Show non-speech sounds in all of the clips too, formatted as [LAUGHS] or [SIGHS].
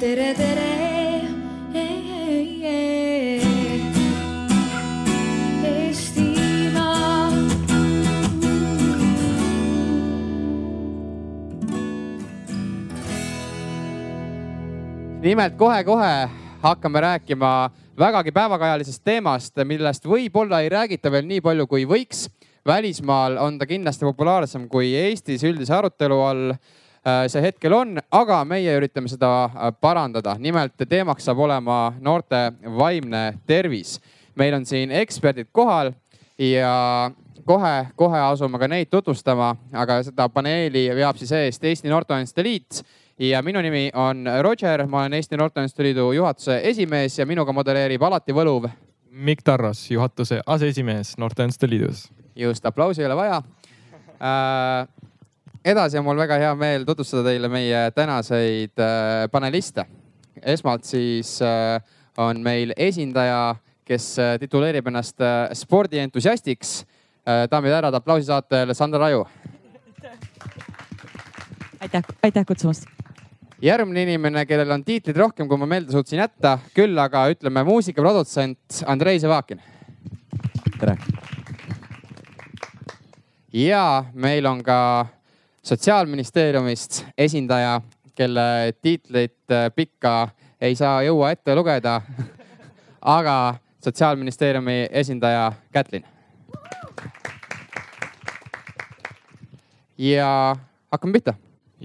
tere, tere. Eestimaa. nimelt kohe-kohe hakkame rääkima vägagi päevakajalisest teemast, millest võib-olla ei räägita veel nii palju, kui võiks. välismaal on ta kindlasti populaarsem kui Eestis üldise arutelu all see hetkel on, aga meie üritame seda äh, parandada. nimelt teemaks saab olema noorte vaimne tervis. meil on siin eksperdid kohal ja kohe-kohe asume ka neid tutvustama, aga seda paneeli veab siis eest Eesti Noorteühenduste Liit ja minu nimi on Roger, ma olen Eesti Noorteühenduste Liidu juhatuse esimees ja minuga modelleerib alati võluv. Mikk Tarros, juhatuse aseesimees Noorteühenduste Liidus. just, aplausi ei ole vaja äh,. Edasi on mul väga hea meel tutvustada teile meie tänaseid äh, paneliste. esmalt siis äh, on meil esindaja, kes äh, tituleerib ennast spordientusiastiks daamid ja härrad, aplausi saatel Sandra Raju. aitäh, aitäh kutsumast. järgmine inimene, kellel on tiitleid rohkem, kui ma meelde suutsin jätta, küll aga ütleme muusikaprodutsent Andrei Zevakin. tere! ja meil on ka sotsiaalministeeriumist esindaja, kelle tiitlit äh, pikka ei saa jõua ette lugeda. [LAUGHS] aga sotsiaalministeeriumi esindaja Kätlin. ja hakkame pihta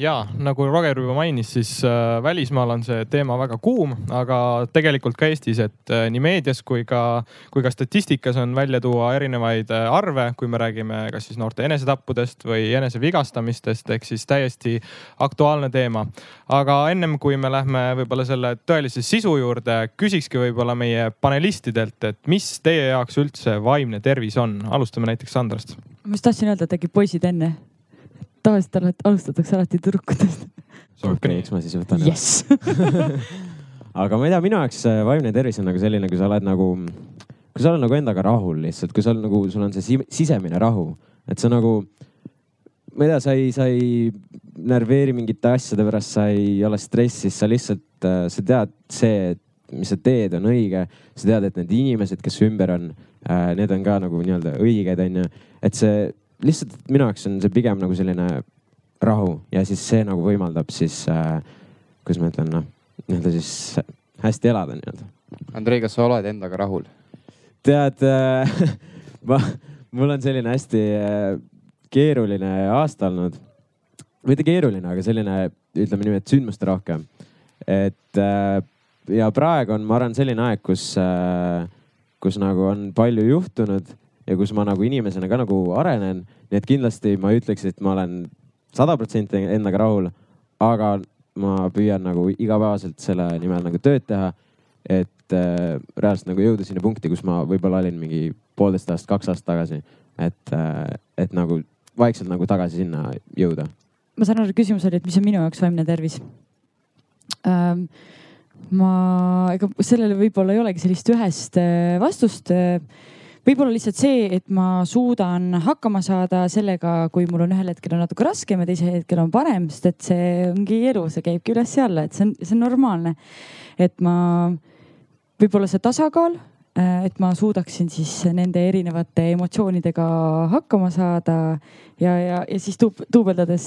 ja nagu Roger juba mainis, siis äh, välismaal on see teema väga kuum, aga tegelikult ka Eestis, et äh, nii meedias kui ka, kui ka statistikas on välja tuua erinevaid äh, arve, kui me räägime kas siis noorte enesetappudest või enesevigastamistest, ehk siis täiesti aktuaalne teema. aga ennem kui me lähme võib-olla selle tõelise sisu juurde, küsikski võib-olla meie panelistidelt, et mis teie jaoks üldse vaimne tervis on? alustame näiteks Sandrast. ma just tahtsin öelda, et äkki poisid enne. Tavaliselt alati- alustatakse alati tüdrukutest. okei, eks ma siis võtan jess. [LAUGHS] aga ma ei tea, minu jaoks see vaimne tervis on nagu selline, kui sa oled nagu, kui sa oled nagu endaga rahul lihtsalt, kui sa oled nagu, sul on see si- sisemine rahu, et sa nagu, ma ei tea, sa ei, sa ei närveeri mingite asjade pärast, sa ei ole stressis, sa lihtsalt, sa tead see, mis sa teed, on õige. sa tead, et need inimesed, kes ümber on, need on ka nagu nii-öelda õiged, onju. et see lihtsalt minu jaoks on see pigem nagu selline rahu ja siis see nagu võimaldab siis äh,, kuidas ma ütlen, noh, nii-öelda siis hästi elada nii-öelda. Andrei, kas sa oled endaga rahul? tead äh, [LAUGHS] ma, mul on selline hästi äh, keeruline aasta olnud. mitte keeruline, aga selline, ütleme niimoodi, et sündmuste rohkem. et äh, ja praegu on, ma arvan, selline aeg, kus äh,, kus nagu on palju juhtunud ja kus ma nagu inimesena ka nagu arenen. nii et kindlasti ma ei ütleks, et ma olen sada protsenti endaga rahul, aga ma püüan nagu igapäevaselt selle nimel nagu tööd teha. et äh, reaalselt nagu jõuda sinna punkti, kus ma võib-olla olin mingi poolteist aastat, kaks aastat tagasi. et äh,, et nagu vaikselt nagu tagasi sinna jõuda. ma saan aru, küsimus oli, et mis on minu jaoks vaimne tervis ähm,. ma, ega sellele võib-olla ei olegi sellist ühest äh, vastust äh, võib-olla lihtsalt see, et ma suudan hakkama saada sellega, kui mul on ühel hetkel on natuke raskem ja teisel hetkel on parem, sest et see ongi elu, see käibki üles-alla, et see on, see on normaalne. et ma, võib-olla see tasakaal, et ma suudaksin siis nende erinevate emotsioonidega hakkama saada ja, ja, ja siis tuub, duubeldades,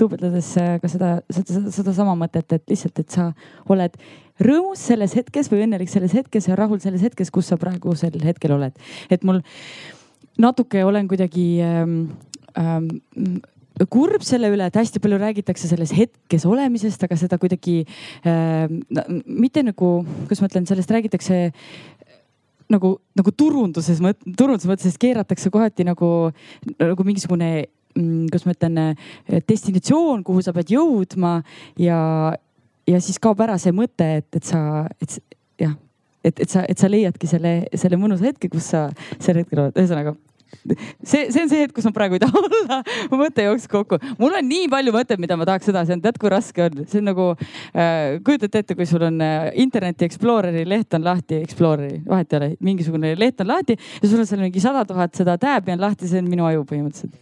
duubeldades ka seda, seda, seda, sedasama mõtet, et lihtsalt, et sa oled rõõmus selles hetkes või õnnelik selles hetkes ja rahul selles hetkes, kus sa praegusel hetkel oled. et mul natuke olen kuidagi ähm, ähm, kurb selle üle, et hästi palju räägitakse selles hetkes olemisest, aga seda kuidagi äh, mitte nagu, kuidas ma ütlen, sellest räägitakse nagu, nagu turunduses, turunduse mõttes, keeratakse kohati nagu, nagu mingisugune mm, kuidas ma ütlen, destinatsioon, kuhu sa pead jõudma ja, ja siis kaob ära see mõte, et, et sa, et jah, et, et sa, et sa leiadki selle, selle mõnusa hetke, kus sa sel hetkel oled, ühesõnaga see, see on see hetk, kus ma praegu ei taha [LAUGHS] olla, mu mõte jooksis kokku. mul on nii palju mõtteid, mida ma tahaks edasi anda, tead kui raske on, see on nagu äh,, kujutate ette, kui sul on äh, interneti Exploreri leht on lahti, Exploreri, vahet ei ole, mingisugune leht on lahti ja sul on seal mingi sada tuhat seda tääbi on lahti, see on minu aju põhimõtteliselt.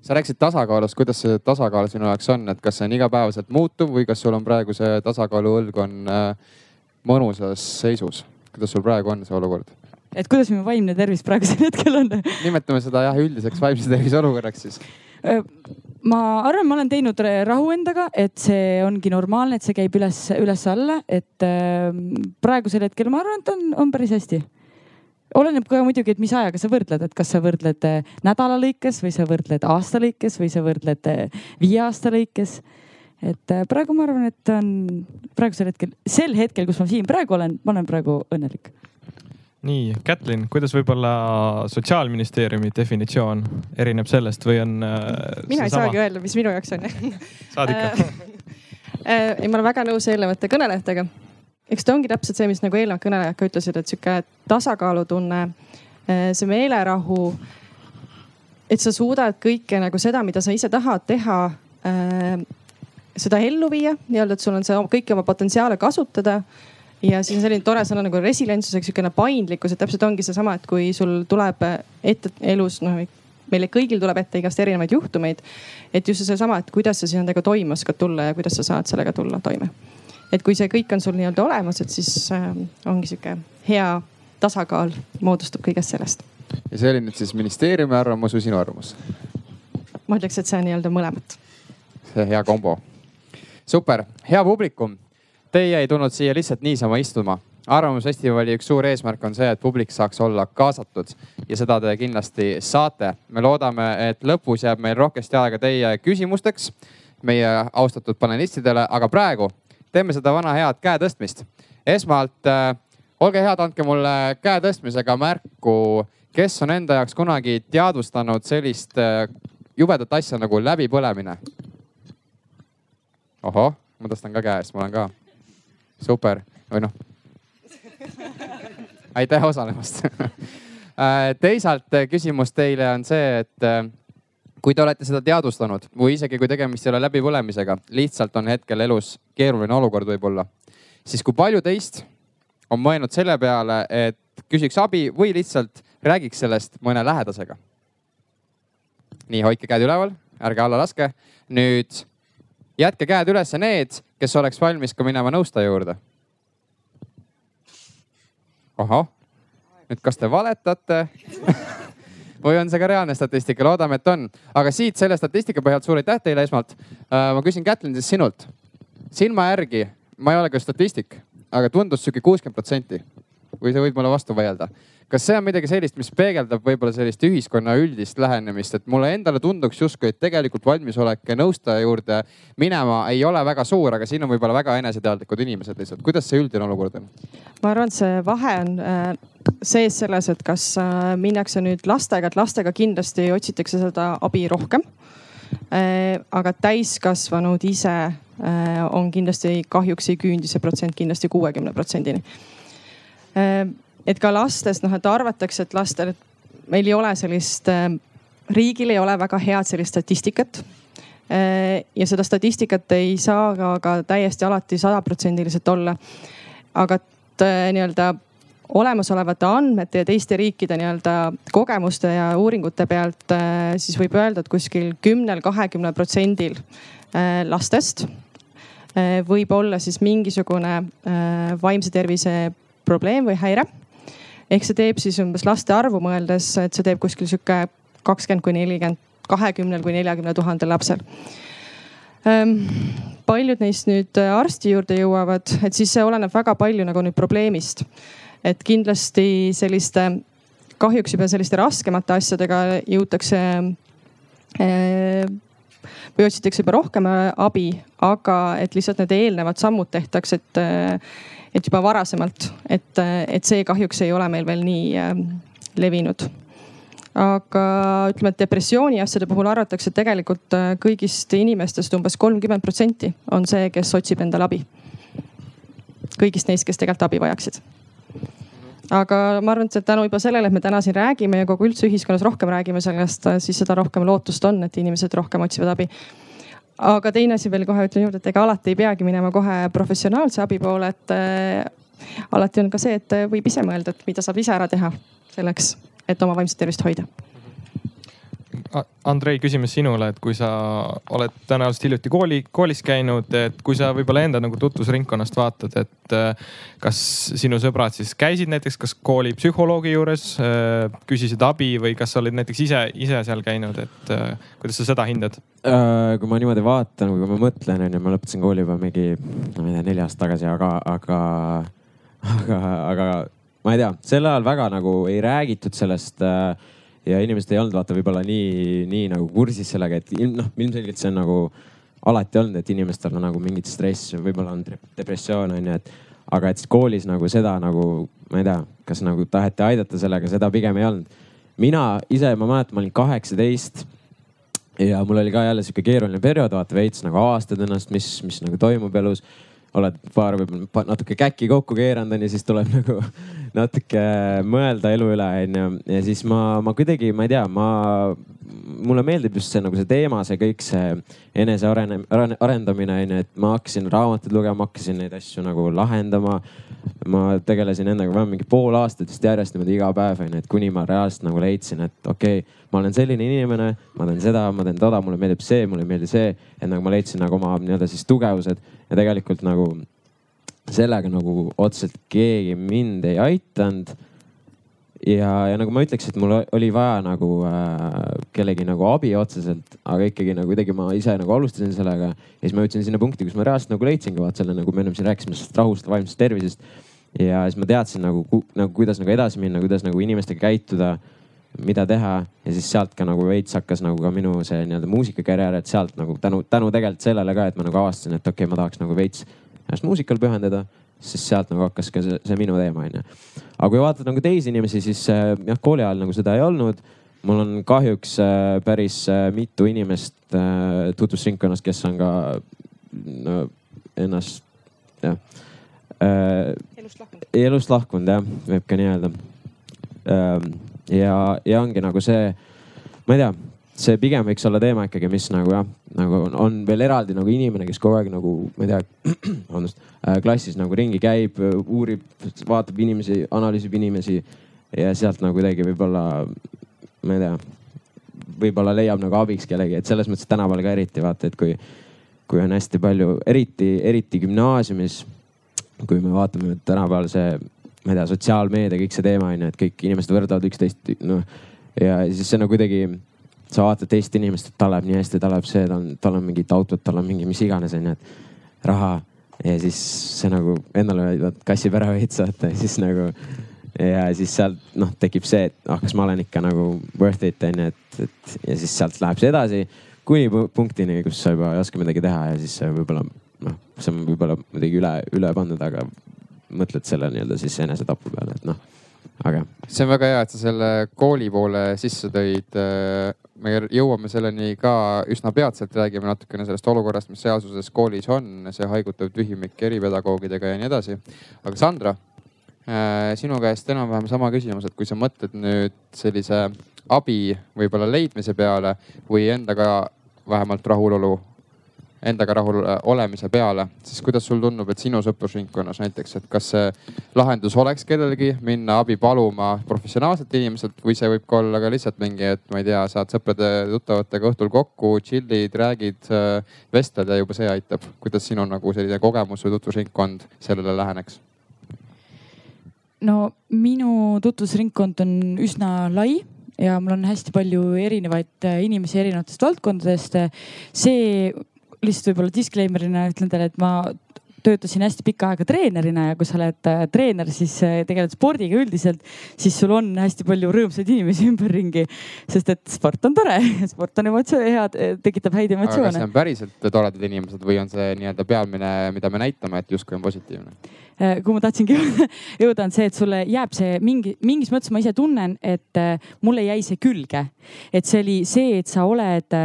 sa rääkisid tasakaalust, kuidas see tasakaal sinu jaoks on, et kas see on igapäevaselt muutuv või kas sul on praegu see tasakaaluõlg on äh, mõnusas seisus? kuidas sul praegu on see olukord? Et kuidas minu vaimne tervis praegusel hetkel on? nimetame seda jah üldiseks vaimse tervise olukorraks siis. ma arvan, ma olen teinud rahu endaga, et see ongi normaalne, et see käib üles, üles-alla, et praegusel hetkel ma arvan, et on, on päris hästi oleneb ka muidugi, et mis ajaga sa võrdled, et kas sa võrdled eh, nädala lõikes või sa võrdled aasta lõikes või sa võrdled eh, viie aasta lõikes. et eh, praegu ma arvan, et on praegusel hetkel, sel hetkel, kus ma siin praegu olen, ma olen praegu õnnelik. Nii, Kätlin, kuidas võib-olla sotsiaalministeeriumi definitsioon erineb sellest või on äh,? mina ei sama? saagi öelda, mis minu jaoks on [LAUGHS] saad ikka [LAUGHS] ei, ma olen väga nõus eelnevate kõnelejatega eks ta ongi täpselt see, mis nagu eelnevad kõnelejad ka ütlesid, et sihuke tasakaalutunne, eh, see meelerahu. et sa suudad kõike nagu seda, mida sa ise tahad teha, eh, seda ellu viia, nii-öelda, et sul on see kõiki oma potentsiaale kasutada ja siis on selline tore sõna nagu resilientsus ehk sihukene paindlikkus, et täpselt ongi seesama, et kui sul tuleb ette elus noh, meile kõigil tuleb ette igast erinevaid juhtumeid. et just seesama, et kuidas sa siis nendega toime oskad tulla ja kuidas sa saad sellega tulla toime et kui see kõik on sul nii-öelda olemas, et siis äh, ongi sihuke hea tasakaal moodustub kõigest sellest. ja see oli nüüd siis ministeeriumi arvamus või sinu arvamus? ma ütleks, et see on nii-öelda mõlemat. see hea kombo. super, hea publikum. Teie ei tulnud siia lihtsalt niisama istuma. arvamusfestivali üks suur eesmärk on see, et publik saaks olla kaasatud ja seda te kindlasti saate. me loodame, et lõpus jääb meil rohkesti aega teie küsimusteks meie austatud panelistidele, aga praegu teeme seda vana head käe tõstmist. esmalt äh, olge head, andke mulle käe tõstmisega märku, kes on enda jaoks kunagi teadvustanud sellist äh, jubedat asja nagu läbipõlemine. ohoh, ma tõstan ka käe, sest ma olen ka. Super, või noh. aitäh osalemast [LAUGHS] äh, teisalt äh, küsimus teile on see, et äh, kui te olete seda teadvustanud või isegi kui tegemist ei ole läbipõlemisega, lihtsalt on hetkel elus keeruline olukord võib-olla, siis kui palju teist on mõelnud selle peale, et küsiks abi või lihtsalt räägiks sellest mõne lähedasega? nii, hoidke käed üleval, ärge alla laske. nüüd jätke käed üles need, kes oleks valmis ka minema nõustaja juurde. ahah, nüüd kas te valetate [LAUGHS] või on see ka reaalne statistika, loodame, et on. aga siit selle statistika põhjalt suur aitäh teile esmalt. Äh, ma küsin Kätlin siis sinult. silma järgi, ma ei ole ka statistik, aga tundus sihuke kuuskümmend protsenti. või sa võid mulle vastu vaielda kas see on midagi sellist, mis peegeldab võib-olla sellist ühiskonna üldist lähenemist, et mulle endale tunduks justkui, et tegelikult valmisolek nõustaja juurde minema ei ole väga suur, aga siin on võib-olla väga eneseteadlikud inimesed lihtsalt. kuidas see üldine olukord on? ma arvan, et see vahe on äh, sees selles, et kas äh, minnakse nüüd lastega, et lastega kindlasti otsitakse seda abi rohkem äh,. aga täiskasvanud ise on kindlasti kahjuks ei küündi see protsent kindlasti kuuekümne protsendini et ka lastest noh, et arvatakse, et lastel, meil ei ole sellist, äh, riigil ei ole väga head sellist statistikat. Äh, ja seda statistikat ei saa ka, ka täiesti alati sadaprotsendiliselt olla. aga äh, nii-öelda olemasolevate andmete ja teiste riikide nii-öelda kogemuste ja uuringute pealt siis võib öelda, et kuskil kümnel, kahekümnel protsendil lastest võib olla siis mingisugune vaimse tervise probleem või häire ehk see teeb siis umbes laste arvu mõeldes, et see teeb kuskil sihuke kakskümmend kuni nelikümmend, kahekümnel kui neljakümne tuhandel lapsel ähm, paljud neist nüüd äh, arsti juurde jõuavad, et siis see oleneb väga palju nagu nüüd probleemist. et kindlasti selliste, kahjuks juba selliste raskemate asjadega jõutakse äh, või otsitakse juba rohkem äh, abi, aga et lihtsalt need eelnevad sammud tehtaks, et et juba varasemalt, et, et see kahjuks ei ole meil veel nii äh, levinud. aga ütleme, et depressiooni asjade puhul arvatakse, et tegelikult äh, kõigist inimestest umbes kolmkümmend protsenti on see, kes otsib endale abi. kõigist neist, kes tegelikult abi vajaksid aga ma arvan, et tänu juba sellele, et me täna siin räägime ja kogu üldse ühiskonnas rohkem räägime sellest, siis seda rohkem lootust on, et inimesed rohkem otsivad abi aga teine asi veel kohe ütlen juurde, et ega alati ei peagi minema kohe professionaalse abi poole, et äh, alati on ka see, et võib ise mõelda, et mida saab ise ära teha selleks, et oma vaimset tervist hoida. Andrei, küsimus sinule, et kui sa oled tõenäoliselt hiljuti kooli, koolis käinud, et kui sa võib-olla enda nagu tutvusringkonnast vaatad, et äh, kas sinu sõbrad siis käisid näiteks, kas kooli psühholoogi juures, äh, küsisid abi või kas sa olid näiteks ise, ise seal käinud, et äh, kuidas sa seda hindad? kui ma niimoodi vaatan või kui ma mõtlen, onju, ma lõpetasin kooli juba mingi, ma ei tea, neli aastat tagasi, aga, aga, aga, aga ma ei tea, sel ajal väga nagu ei räägitud sellest äh, ja inimesed ei olnud vaata võib-olla nii, nii nagu kursis sellega, et ilm, noh, ilmselgelt see on nagu alati olnud, et inimestel on nagu mingit stress, võib-olla on depressioon on ju, et aga et siis koolis nagu seda nagu, ma ei tea, kas nagu taheti aidata sellega, seda pigem ei olnud. mina ise, ma mäletan, ma olin kaheksateist ja mul oli ka jälle sihuke keeruline periood, vaata veits nagu avastad ennast, mis, mis nagu toimub elus oled paar võib-olla natuke käkki kokku keeranud onju, siis tuleb [LAUGHS] nagu natuke mõelda elu üle onju. ja siis ma, ma kuidagi, ma ei tea, ma, mulle meeldib just see nagu see teema, see kõik see enese arene, arendamine onju, et ma hakkasin raamatuid lugema, hakkasin neid asju nagu lahendama. ma tegelesin endaga vähemalt mingi pool aastat vist järjest niimoodi iga päev onju, et kuni ma reaalselt nagu leidsin, et okei okay,, ma olen selline inimene, ma teen seda, ma teen toda, mulle meeldib see, mulle ei meeldi see. et nagu ma leidsin nagu oma nii-öelda siis tugevused ja tegelikult nagu sellega nagu otseselt keegi mind ei aidanud. ja, ja nagu ma ütleks, et mul oli vaja nagu äh, kellegi nagu abi otseselt, aga ikkagi nagu kuidagi ma ise nagu alustasin sellega. ja siis ma jõudsin sinna punkti, kus ma reaalselt nagu leidsingi vaat selle, nagu me ennem siin rääkisime sellest rahust, vaimsest tervisest. ja siis ma teadsin nagu, nagu kuidas nagu edasi minna, kuidas nagu inimestega käituda mida teha ja siis sealt ka nagu veits hakkas nagu ka minu see nii-öelda muusikakarjäär, et sealt nagu tänu, tänu tegelikult sellele ka, et ma nagu avastasin, et okei okay,, ma tahaks nagu veits ennast muusikale pühendada, siis sealt nagu hakkas ka see, see minu teema onju. aga kui vaatad nagu teisi inimesi, siis äh, jah, kooli ajal nagu seda ei olnud. mul on kahjuks äh, päris äh, mitu inimest tutvusringkonnas, kes on ka no, ennast jah elust lahkunud. elust lahkunud jah, võib ka nii öelda ähm, ja, ja ongi nagu see, ma ei tea, see pigem võiks olla teema ikkagi, mis nagu jah, nagu on, on veel eraldi nagu inimene, kes kogu aeg nagu, ma ei tea, [CLEARS THROAT] vabandust äh,, klassis nagu ringi käib, uurib, vaatab inimesi, analüüsib inimesi ja sealt nagu kuidagi võib-olla, ma ei tea, võib-olla leiab nagu abiks kellegi, et selles mõttes tänapäeval ka eriti vaata, et kui, kui on hästi palju, eriti, eriti gümnaasiumis, kui me vaatame tänapäeval see ma ei tea, sotsiaalmeedia, kõik see teema on ju, et kõik inimesed võrdlevad üksteist, noh. ja siis see nagu kuidagi, sa vaatad teist inimest, et tal läheb nii hästi, tal läheb see, tal on, tal on mingid autod, tal on mingi mis iganes on ju, et raha. ja siis see nagu endale kassib ära veits vaata ja siis nagu ja siis sealt noh, tekib see, et ah, kas ma olen ikka nagu worth it on ju, et, et ja siis sealt läheb see edasi kuni punktini, kus sa juba ei oska midagi teha ja siis võib-olla noh, see on võib-olla muidugi üle, üle pandud, aga mõtled selle nii-öelda siis enesetapu peale, et noh, aga. see on väga hea, et sa selle kooli poole sisse tõid. me jõuame selleni ka üsna peatselt, räägime natukene sellest olukorrast, mis reaalsuses koolis on, see haigutav tühimik eripedagoogidega ja nii edasi. aga Sandra, sinu käest enam-vähem sama küsimus, et kui sa mõtled nüüd sellise abi võib-olla leidmise peale või endaga vähemalt rahulolu endaga rahul äh, olemise peale, siis kuidas sul tundub, et sinu sõprusringkonnas näiteks, et kas see lahendus oleks kellelgi minna abi paluma professionaalselt inimeselt või see võib ka olla ka lihtsalt mingi, et ma ei tea, saad sõprade-tuttavatega õhtul kokku, chill'id, räägid, äh, vestled ja juba see aitab. kuidas sinu nagu selline kogemus või tutvusringkond sellele läheneks? no minu tutvusringkond on üsna lai ja mul on hästi palju erinevaid äh, inimesi erinevatest valdkondadest. see lihtsalt võib-olla disclaimer'ina ütlen teile, et ma töötasin hästi pikka aega treenerina ja kui sa oled äh, treener, siis äh, tegeled spordiga üldiselt, siis sul on hästi palju rõõmsaid inimesi [LAUGHS] ümberringi. sest et sport on tore, [LAUGHS] sport on emotsioon, head, tekitab häid emotsioone. aga kas see on päriselt toredad inimesed või on see nii-öelda pealmine, mida me näitame, et justkui on positiivne? Äh, kuhu ma tahtsingi [LAUGHS] jõuda, on see, et sulle jääb see mingi, mingis mõttes ma ise tunnen, et mulle jäi see külge. et see oli see, et sa oled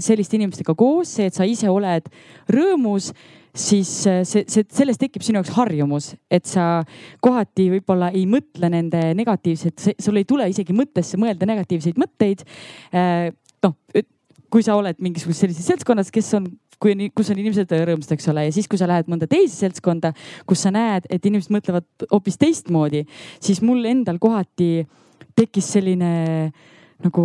selliste inimestega koos, see, et sa ise oled rõõmus siis äh, see, see, sellest tekib sinu jaoks harjumus, et sa kohati võib-olla ei mõtle nende negatiivset, sul ei tule isegi mõttesse mõelda negatiivseid mõtteid. Äh, noh, kui sa oled mingisuguses sellises seltskonnas, kes on, kui on, kus on inimesed rõõmsad, eks ole, ja siis, kui sa lähed mõnda teise seltskonda, kus sa näed, et inimesed mõtlevad hoopis teistmoodi, siis mul endal kohati tekkis selline nagu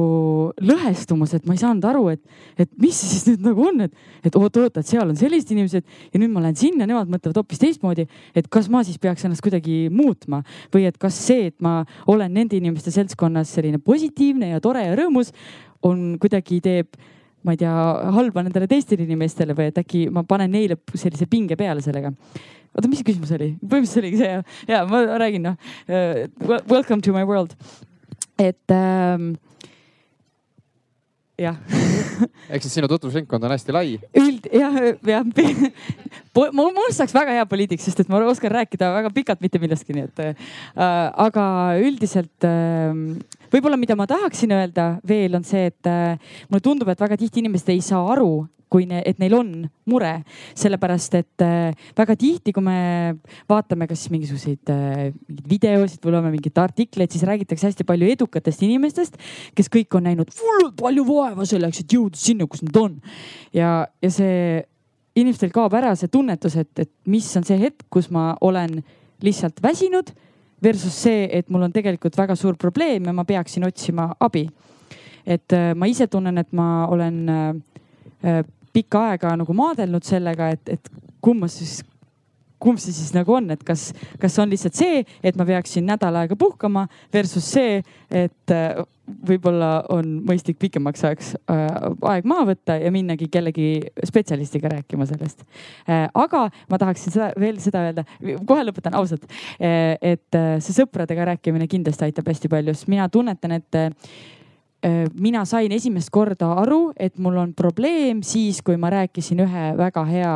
lõhestumus, et ma ei saanud aru, et, et mis siis nüüd nagu on, et, et oot-oot, et seal on sellised inimesed ja nüüd ma lähen sinna, nemad mõtlevad hoopis teistmoodi. et kas ma siis peaks ennast kuidagi muutma või et kas see, et ma olen nende inimeste seltskonnas selline positiivne ja tore ja rõõmus, on kuidagi teeb ma ei tea, halba nendele teistele inimestele või et äkki ma panen neile sellise pinge peale sellega oota, mis see küsimus oli? põhimõtteliselt oligi see ja, ja ma räägin noh uh,. Welcome to my world. et ähm, jah [LAUGHS] ehk siis sinu tutvusringkond on hästi lai. üld jah, jah [LAUGHS] mul, mul saaks väga hea poliitik, sest et ma oskan rääkida väga pikalt mitte millestki, nii et äh,. aga üldiselt äh, võib-olla, mida ma tahaksin öelda veel on see, et äh, mulle tundub, et väga tihti inimesed ei saa aru kui ne, et neil on mure, sellepärast et äh, väga tihti, kui me vaatame kas mingisuguseid äh, videosid või loeme mingeid artikleid, siis räägitakse hästi palju edukatest inimestest, kes kõik on näinud hullult palju vaeva selleks, et jõuda sinna, kus nad on. ja, ja see inimestel kaob ära see tunnetus, et, et mis on see hetk, kus ma olen lihtsalt väsinud versus see, et mul on tegelikult väga suur probleem ja ma peaksin otsima abi. et äh, ma ise tunnen, et ma olen äh, pikka aega nagu maadelnud sellega, et, et kumb siis, kumb see siis nagu on, et kas, kas on lihtsalt see, et ma peaksin nädal aega puhkama versus see, et äh, võib-olla on mõistlik pikemaks ajaks äh, aeg maha võtta ja minnagi kellegi spetsialistiga rääkima sellest äh,. aga ma tahaksin seda veel seda öelda, kohe lõpetan ausalt et see sõpradega rääkimine kindlasti aitab hästi palju, sest mina tunnetan, et mina sain esimest korda aru, et mul on probleem siis, kui ma rääkisin ühe väga hea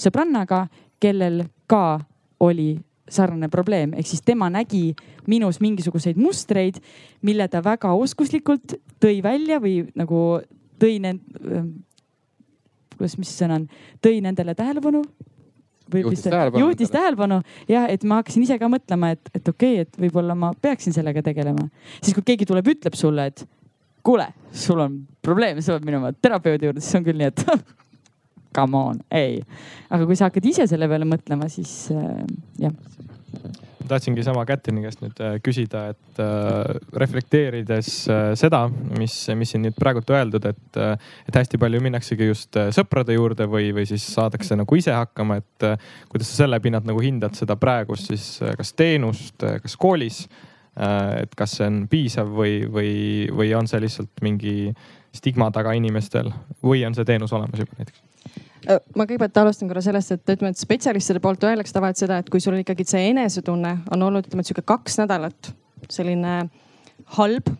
sõbrannaga, kellel ka oli sarnane probleem, ehk siis tema nägi minus mingisuguseid mustreid, mille ta väga oskuslikult tõi välja või nagu tõi need, ähm, kuidas, mis sõna on, tõi nendele tähelepanu juhtis tähelepanu. juhtis tähelepanu jah, et ma hakkasin ise ka mõtlema, et, et okei okay,, et võib-olla ma peaksin sellega tegelema. siis kui keegi tuleb, ütleb sulle, et kuule, sul on probleem, sa pead minema terapeudi juurde, siis on küll nii, et [LAUGHS] come on, ei. aga kui sa hakkad ise selle peale mõtlema, siis äh, jah ma tahtsingi sama Kätlini käest nüüd äh, küsida, et äh, reflekteerides äh, seda, mis, mis siin nüüd praegult öeldud, et, äh, et hästi palju minnaksegi just äh, sõprade juurde või, või siis saadakse nagu ise hakkama, et kuidas sa selle pinnalt nagu hindad seda praegust siis kas teenust, kas koolis et kas see on piisav või, või, või on see lihtsalt mingi stigma taga inimestel või on see teenus olemas juba näiteks? Äh, ma kõigepealt alustan korra sellest, et ütleme, et spetsialistide poolt öeldakse tavaliselt seda, et kui sul ikkagi see enesetunne on olnud, ütleme, et sihuke kaks nädalat selline halb,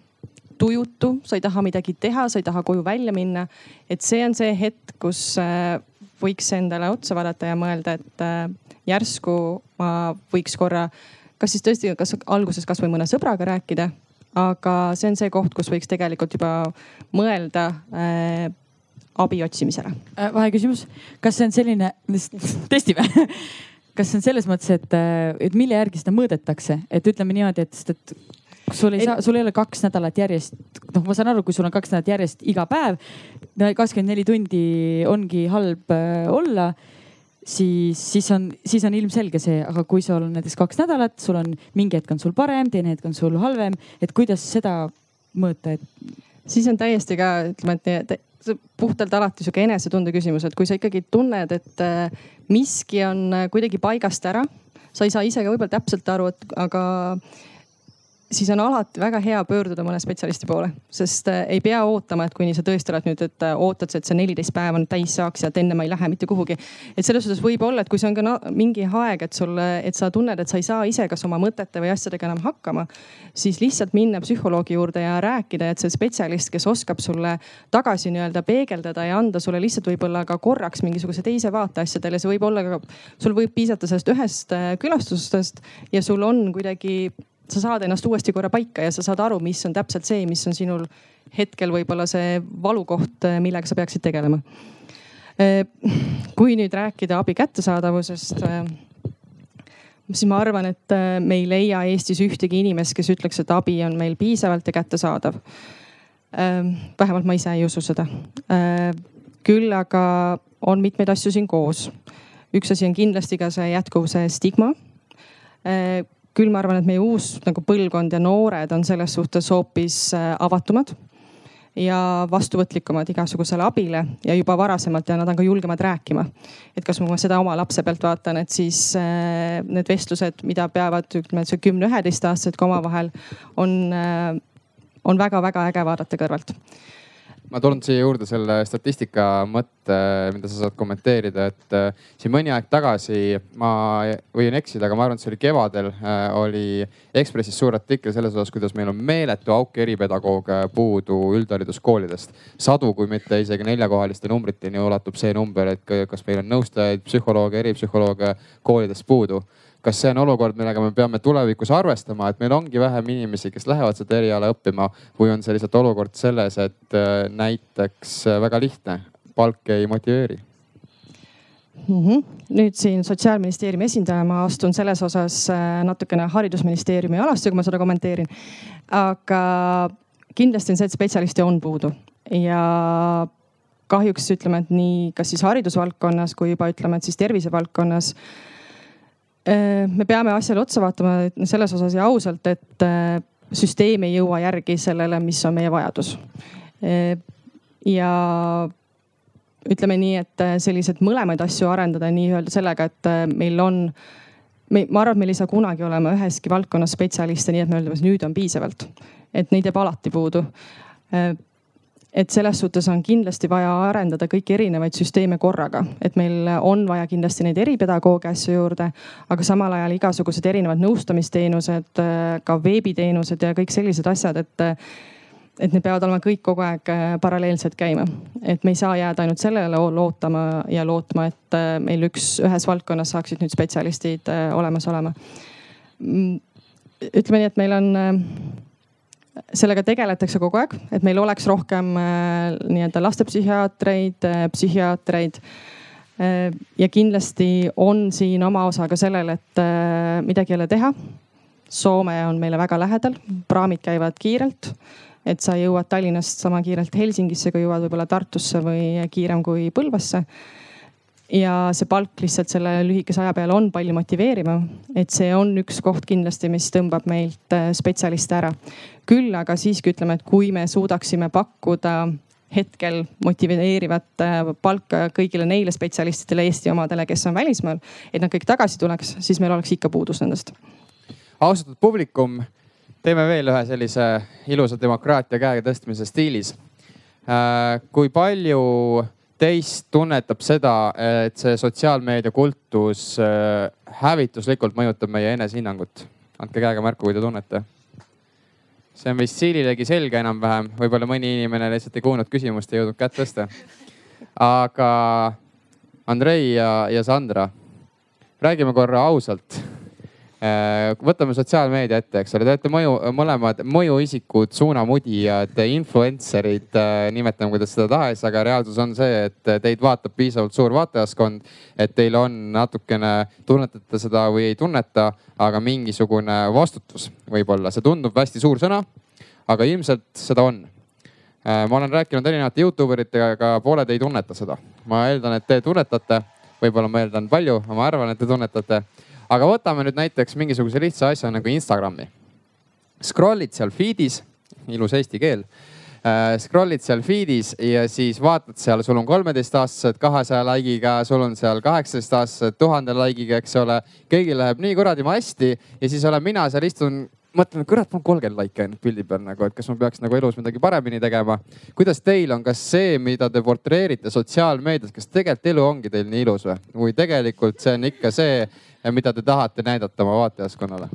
tujutu, sa ei taha midagi teha, sa ei taha koju välja minna. et see on see hetk, kus äh, võiks endale otsa vaadata ja mõelda, et järsku ma võiks korra kas siis tõesti, kas alguses kasvõi mõne sõbraga rääkida, aga see on see koht, kus võiks tegelikult juba mõelda äh, abi otsimisele. Äh, vaheküsimus, kas see on selline, [LAUGHS] testime kas see on selles mõttes, et, äh, et mille järgi seda mõõdetakse, et ütleme niimoodi, et, sest et sul ei saa, sul ei ole kaks nädalat järjest, noh, ma saan aru, kui sul on kaks nädalat järjest iga päev, kakskümmend neli tundi ongi halb äh, olla siis, siis on, siis on ilmselge see, aga kui sul on näiteks kaks nädalat, sul on mingi hetk on sul parem, teine hetk on sul halvem, et kuidas seda mõõta, et? siis on täiesti ka ütleme, et puhtalt alati sihuke enesetunde küsimus, et kui sa ikkagi tunned, et äh, miski on äh, kuidagi paigast ära, sa ei saa ise ka võib-olla täpselt aru, et aga siis on alati väga hea pöörduda mõne spetsialisti poole, sest äh, ei pea ootama, et kuni sa tõesti oled nüüd, et äh, ootad, et see neliteist päeva nüüd täis saaks ja et enne ma ei lähe mitte kuhugi. et selles suhtes võib olla, et kui see on ka no, mingi aeg, et sul, et sa tunned, et sa ei saa ise kas oma mõtete või asjadega enam hakkama, siis lihtsalt minna psühholoogi juurde ja rääkida, et see spetsialist, kes oskab sulle tagasi nii-öelda peegeldada ja anda sulle lihtsalt võib-olla ka korraks mingisuguse teise vaate asjadele, see võib olla ka, sul võib piisata sellest ühest äh, külastustest ja sul on kuidagi sa saad ennast uuesti korra paika ja sa saad aru, mis on täpselt see, mis on sinul hetkel võib-olla see valukoht, millega sa peaksid tegelema. kui nüüd rääkida abi kättesaadavusest, siis ma arvan, et me ei leia Eestis ühtegi inimest, kes ütleks, et abi on meil piisavalt ja kättesaadav. vähemalt ma ise ei usu seda. küll aga on mitmeid asju siin koos. üks asi on kindlasti ka see jätkuv see stigma küll ma arvan, et meie uus nagu põlvkond ja noored on selles suhtes hoopis äh, avatumad ja vastuvõtlikumad igasugusele abile ja juba varasemalt ja nad on ka julgemad rääkima. et kas ma seda oma lapse pealt vaatan, et siis äh, need vestlused, mida peavad ütleme, see kümne-üheteistaastased ka omavahel on, äh, on väga-väga äge vaadata kõrvalt ma toon siia juurde selle statistika mõtte, mida sa saad kommenteerida, et äh, siin mõni aeg tagasi, ma võin eksida, aga ma arvan, et see oli kevadel, äh, oli Ekspressis suur artikkel selles osas, kuidas meil on meeletu auk eripedagooge puudu üldhariduskoolidest. sadu, kui mitte isegi neljakohaliste numbriteni ulatub see number, et kas meil on nõustajaid, psühholooge, eripsühholooge koolidest puudu kas see on olukord, millega me peame tulevikus arvestama, et meil ongi vähem inimesi, kes lähevad seda eriala õppima või on see lihtsalt olukord selles, et äh, näiteks äh, väga lihtne, palk ei motiveeri? Mm -hmm. nüüd siin sotsiaalministeeriumi esindaja, ma astun selles osas äh, natukene haridusministeeriumi alasse, kui ma seda kommenteerin. aga kindlasti on see, et spetsialiste on puudu ja kahjuks ütleme, et nii, kas siis haridusvaldkonnas kui juba ütleme, et siis tervisevaldkonnas me peame asjale otsa vaatama selles osas ja ausalt, et äh, süsteem ei jõua järgi sellele, mis on meie vajadus. Äh, ja ütleme nii, et selliseid mõlemaid asju arendada nii-öelda sellega, et meil on, ma arvan, et meil ei saa kunagi olema üheski valdkonnas spetsialiste, nii et me ütleme, et nüüd on piisavalt. et neid jääb alati puudu et selles suhtes on kindlasti vaja arendada kõiki erinevaid süsteeme korraga, et meil on vaja kindlasti neid eripedagooge asju juurde, aga samal ajal igasugused erinevad nõustamisteenused, ka veebiteenused ja kõik sellised asjad, et et need peavad olema kõik kogu aeg äh, paralleelselt käima. et me ei saa jääda ainult sellele lootama ja lootma, et äh, meil üks, ühes valdkonnas saaksid nüüd spetsialistid äh, olemas olema. Mm, ütleme nii, et meil on sellega tegeletakse kogu aeg, et meil oleks rohkem äh, nii-öelda lastepsühhiaatreid, äh, psühhiaatreid. Äh, ja kindlasti on siin oma osa ka sellel, et midagi jälle teha. Soome on meile väga lähedal, praamid käivad kiirelt et sa jõuad Tallinnast sama kiirelt Helsingisse, kui jõuad võib-olla Tartusse või kiirem kui Põlvasse ja see palk lihtsalt selle lühikese aja peale on palju motiveerivam. et see on üks koht kindlasti, mis tõmbab meilt äh, spetsialiste ära. küll aga siiski ütleme, et kui me suudaksime pakkuda hetkel motiveerivat äh, palka kõigile neile spetsialistidele, Eesti omadele, kes on välismaal, et nad kõik tagasi tuleks, siis meil oleks ikka puudus nendest. austatud publikum, teeme veel ühe sellise ilusa demokraatia käe tõstmise stiilis. Äh, kui palju teist tunnetab seda, et see sotsiaalmeedia kultus äh, hävituslikult mõjutab meie enesehinnangut? andke käega märku, kui te tunnete. see on vist Siililegi selge enam-vähem, võib-olla mõni inimene lihtsalt ei kuulnud küsimust, ei jõudnud kätt tõsta. aga Andrei ja, ja Sandra, räägime korra ausalt võtame sotsiaalmeedia ette, eks ole, te olete mõju, mõlemad mõjuisikud, suunamudijad, influencer'id, äh, nimetame kuidas seda tahes, aga reaalsus on see, et teid vaatab piisavalt suur vaatajaskond. et teil on natukene, tunnetate seda või ei tunneta, aga mingisugune vastutus võib-olla, see tundub hästi suur sõna, aga ilmselt seda on äh, ma olen rääkinud erinevate Youtube eritega, aga pooled ei tunneta seda. ma eeldan, et te tunnetate, võib-olla ma eeldan palju, aga ma arvan, et te tunnetate aga võtame nüüd näiteks mingisuguse lihtsa asja nagu Instagrami. Scroll'id seal feed'is, ilus eesti keel äh,. Scroll'id seal feed'is ja siis vaatad seal, sul on kolmeteistaastased kahesaja like'iga, sul on seal kaheksateistaastased tuhande like'iga, eks ole. kõigil läheb nii kuradi hästi ja siis olen mina seal istun mõtlen, et kurat, mul on kolmkümmend laiki ainult pildi peal nagu, et kas ma peaks nagu elus midagi paremini tegema. kuidas teil on, kas see, mida te portreerite sotsiaalmeedias, kas tegelikult elu ongi teil nii ilus või? või tegelikult see on ikka see, mida te tahate näidata oma vaatajaskonnale?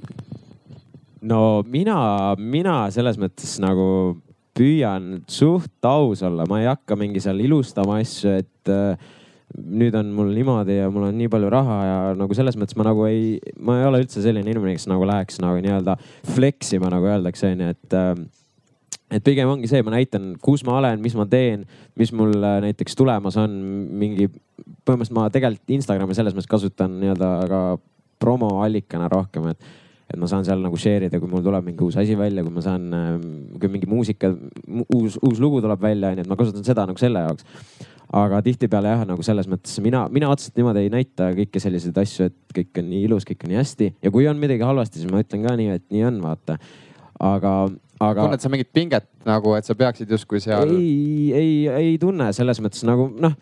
no mina, mina selles mõttes nagu püüan suht aus olla, ma ei hakka mingi seal ilustama asju, et äh, nüüd on mul niimoodi ja mul on nii palju raha ja nagu selles mõttes ma nagu ei, ma ei ole üldse selline inimene, kes nagu läheks nagu nii-öelda flex ima, nagu öeldakse, onju, et äh, et pigem ongi see, ma näitan, kus ma olen, mis ma teen, mis mul äh, näiteks tulemas on, mingi, põhimõtteliselt ma tegelikult Instagrami selles mõttes kasutan nii-öelda ka promoallikana rohkem, et et ma saan seal nagu share ida, kui mul tuleb mingi uus asi välja, kui ma saan, äh, kui mingi muusika, uus, uus lugu tuleb välja, onju, et ma kasutan seda nagu selle jaoks. aga tihtipeale jah, nagu selles mõttes mina, mina otseselt niimoodi ei näita kõiki selliseid asju, et kõik on nii ilus, kõik on nii hästi ja kui on midagi halvasti, siis ma ütlen ka nii, et nii on, vaata aga, aga. tunned sa mingit pinget nagu, et sa peaksid justkui seal? ei, ei, ei tunne selles mõttes nagu noh,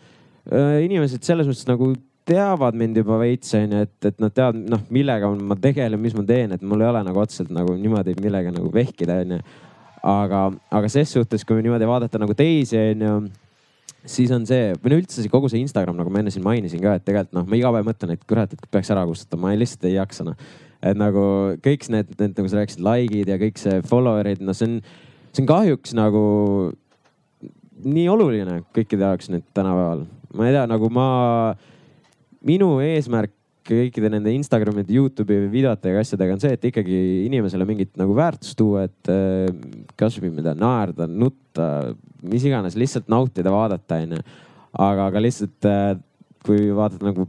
inimesed selles mõttes nagu teavad mind juba veits onju, et, et nad teavad, noh, millega ma tegelen, mis ma teen, et mul ei ole nagu otseselt nagu niimoodi millega nagu vehkida onju. aga, aga ses suhtes, kui niimoodi vaadata nagu teisi onju, siis on see või no üldse see kogu see Instagram, nagu ma enne siin mainisin ka, et tegelikult noh, ma iga päev mõtlen, et kurat, et peaks ära kustutama, ma lihtsalt ei jaksa noh. Et nagu kõik need, need nagu sa rääkisid, like'id ja kõik see follower'id, no see on, see on kahjuks nagu nii oluline kõikide jaoks nüüd tänapäeval. ma ei tea, nagu ma minu eesmärk kõikide nende Instagramide, Youtube'i videotega, asjadega on see, et ikkagi inimesele mingit nagu väärtust tuua, et äh, kasvõi mida naerda, nutta, mis iganes, lihtsalt nautida, vaadata, onju. aga, aga lihtsalt äh, kui vaadata nagu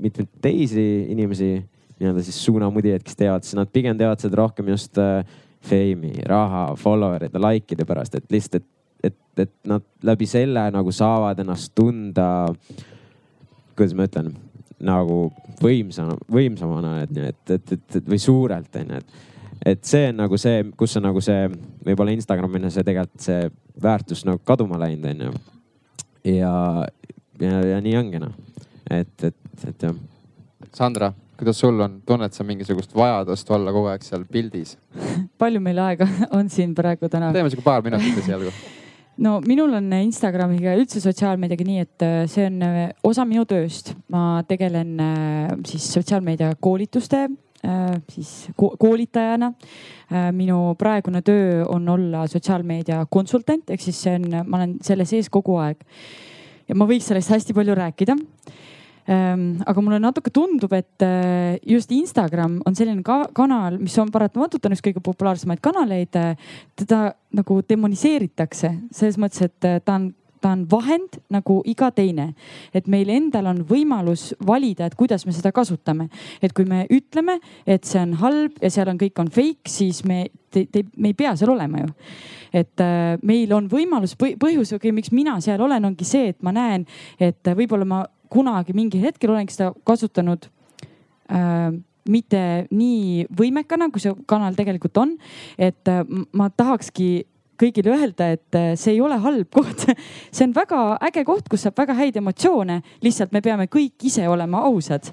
mitmeid teisi inimesi, nii-öelda siis suunamudijaid, kes teevad, siis nad pigem teevad seda rohkem just äh, fame'i, raha, follower'ide, like'ide pärast, et lihtsalt, et, et, et nad läbi selle nagu saavad ennast tunda kuidas ma ütlen, nagu võimsana, võimsamana, et, et, et, et, või suurelt onju, et et see on nagu see, kus on nagu see võib-olla Instagramina see tegelikult see väärtus nagu kaduma läinud, onju. ja, ja, ja nii ongi noh, et, et, et jah. Sandra, kuidas sul on, tunned sa mingisugust vajadust olla kogu aeg seal pildis [LAUGHS] palju meil aega [LAUGHS] on siin praegu täna? teeme sihuke paar minutit esialgu [LAUGHS] no minul on Instagramiga üldse sotsiaalmeediaga nii, et äh, see on äh, osa minu tööst. ma tegelen äh, siis sotsiaalmeedia koolituste siis koolitajana. minu praegune töö on olla sotsiaalmeedia konsultant, ehk siis see on, ma olen selle sees kogu aeg. ja ma võiks sellest hästi palju rääkida aga mulle natuke tundub, et äh, just Instagram on selline ka kanal, mis on paratamatult on üks kõige populaarsemaid kanaleid. Äh, teda nagu demoniseeritakse selles mõttes, et äh, ta on ta on vahend nagu iga teine, et meil endal on võimalus valida, et kuidas me seda kasutame. et kui me ütleme, et see on halb ja seal on, kõik on fake, siis me, te, te, me ei pea seal olema ju. et äh, meil on võimalus, põhjus, miks mina seal olen, ongi see, et ma näen, et võib-olla ma kunagi mingil hetkel olengi seda kasutanud äh, mitte nii võimekana, kui see kanal tegelikult on. et äh, ma tahakski kõigile öelda, et äh, see ei ole halb [LAUGHS] koht. see on väga äge koht, kus saab väga häid emotsioone, lihtsalt me peame kõik ise olema ausad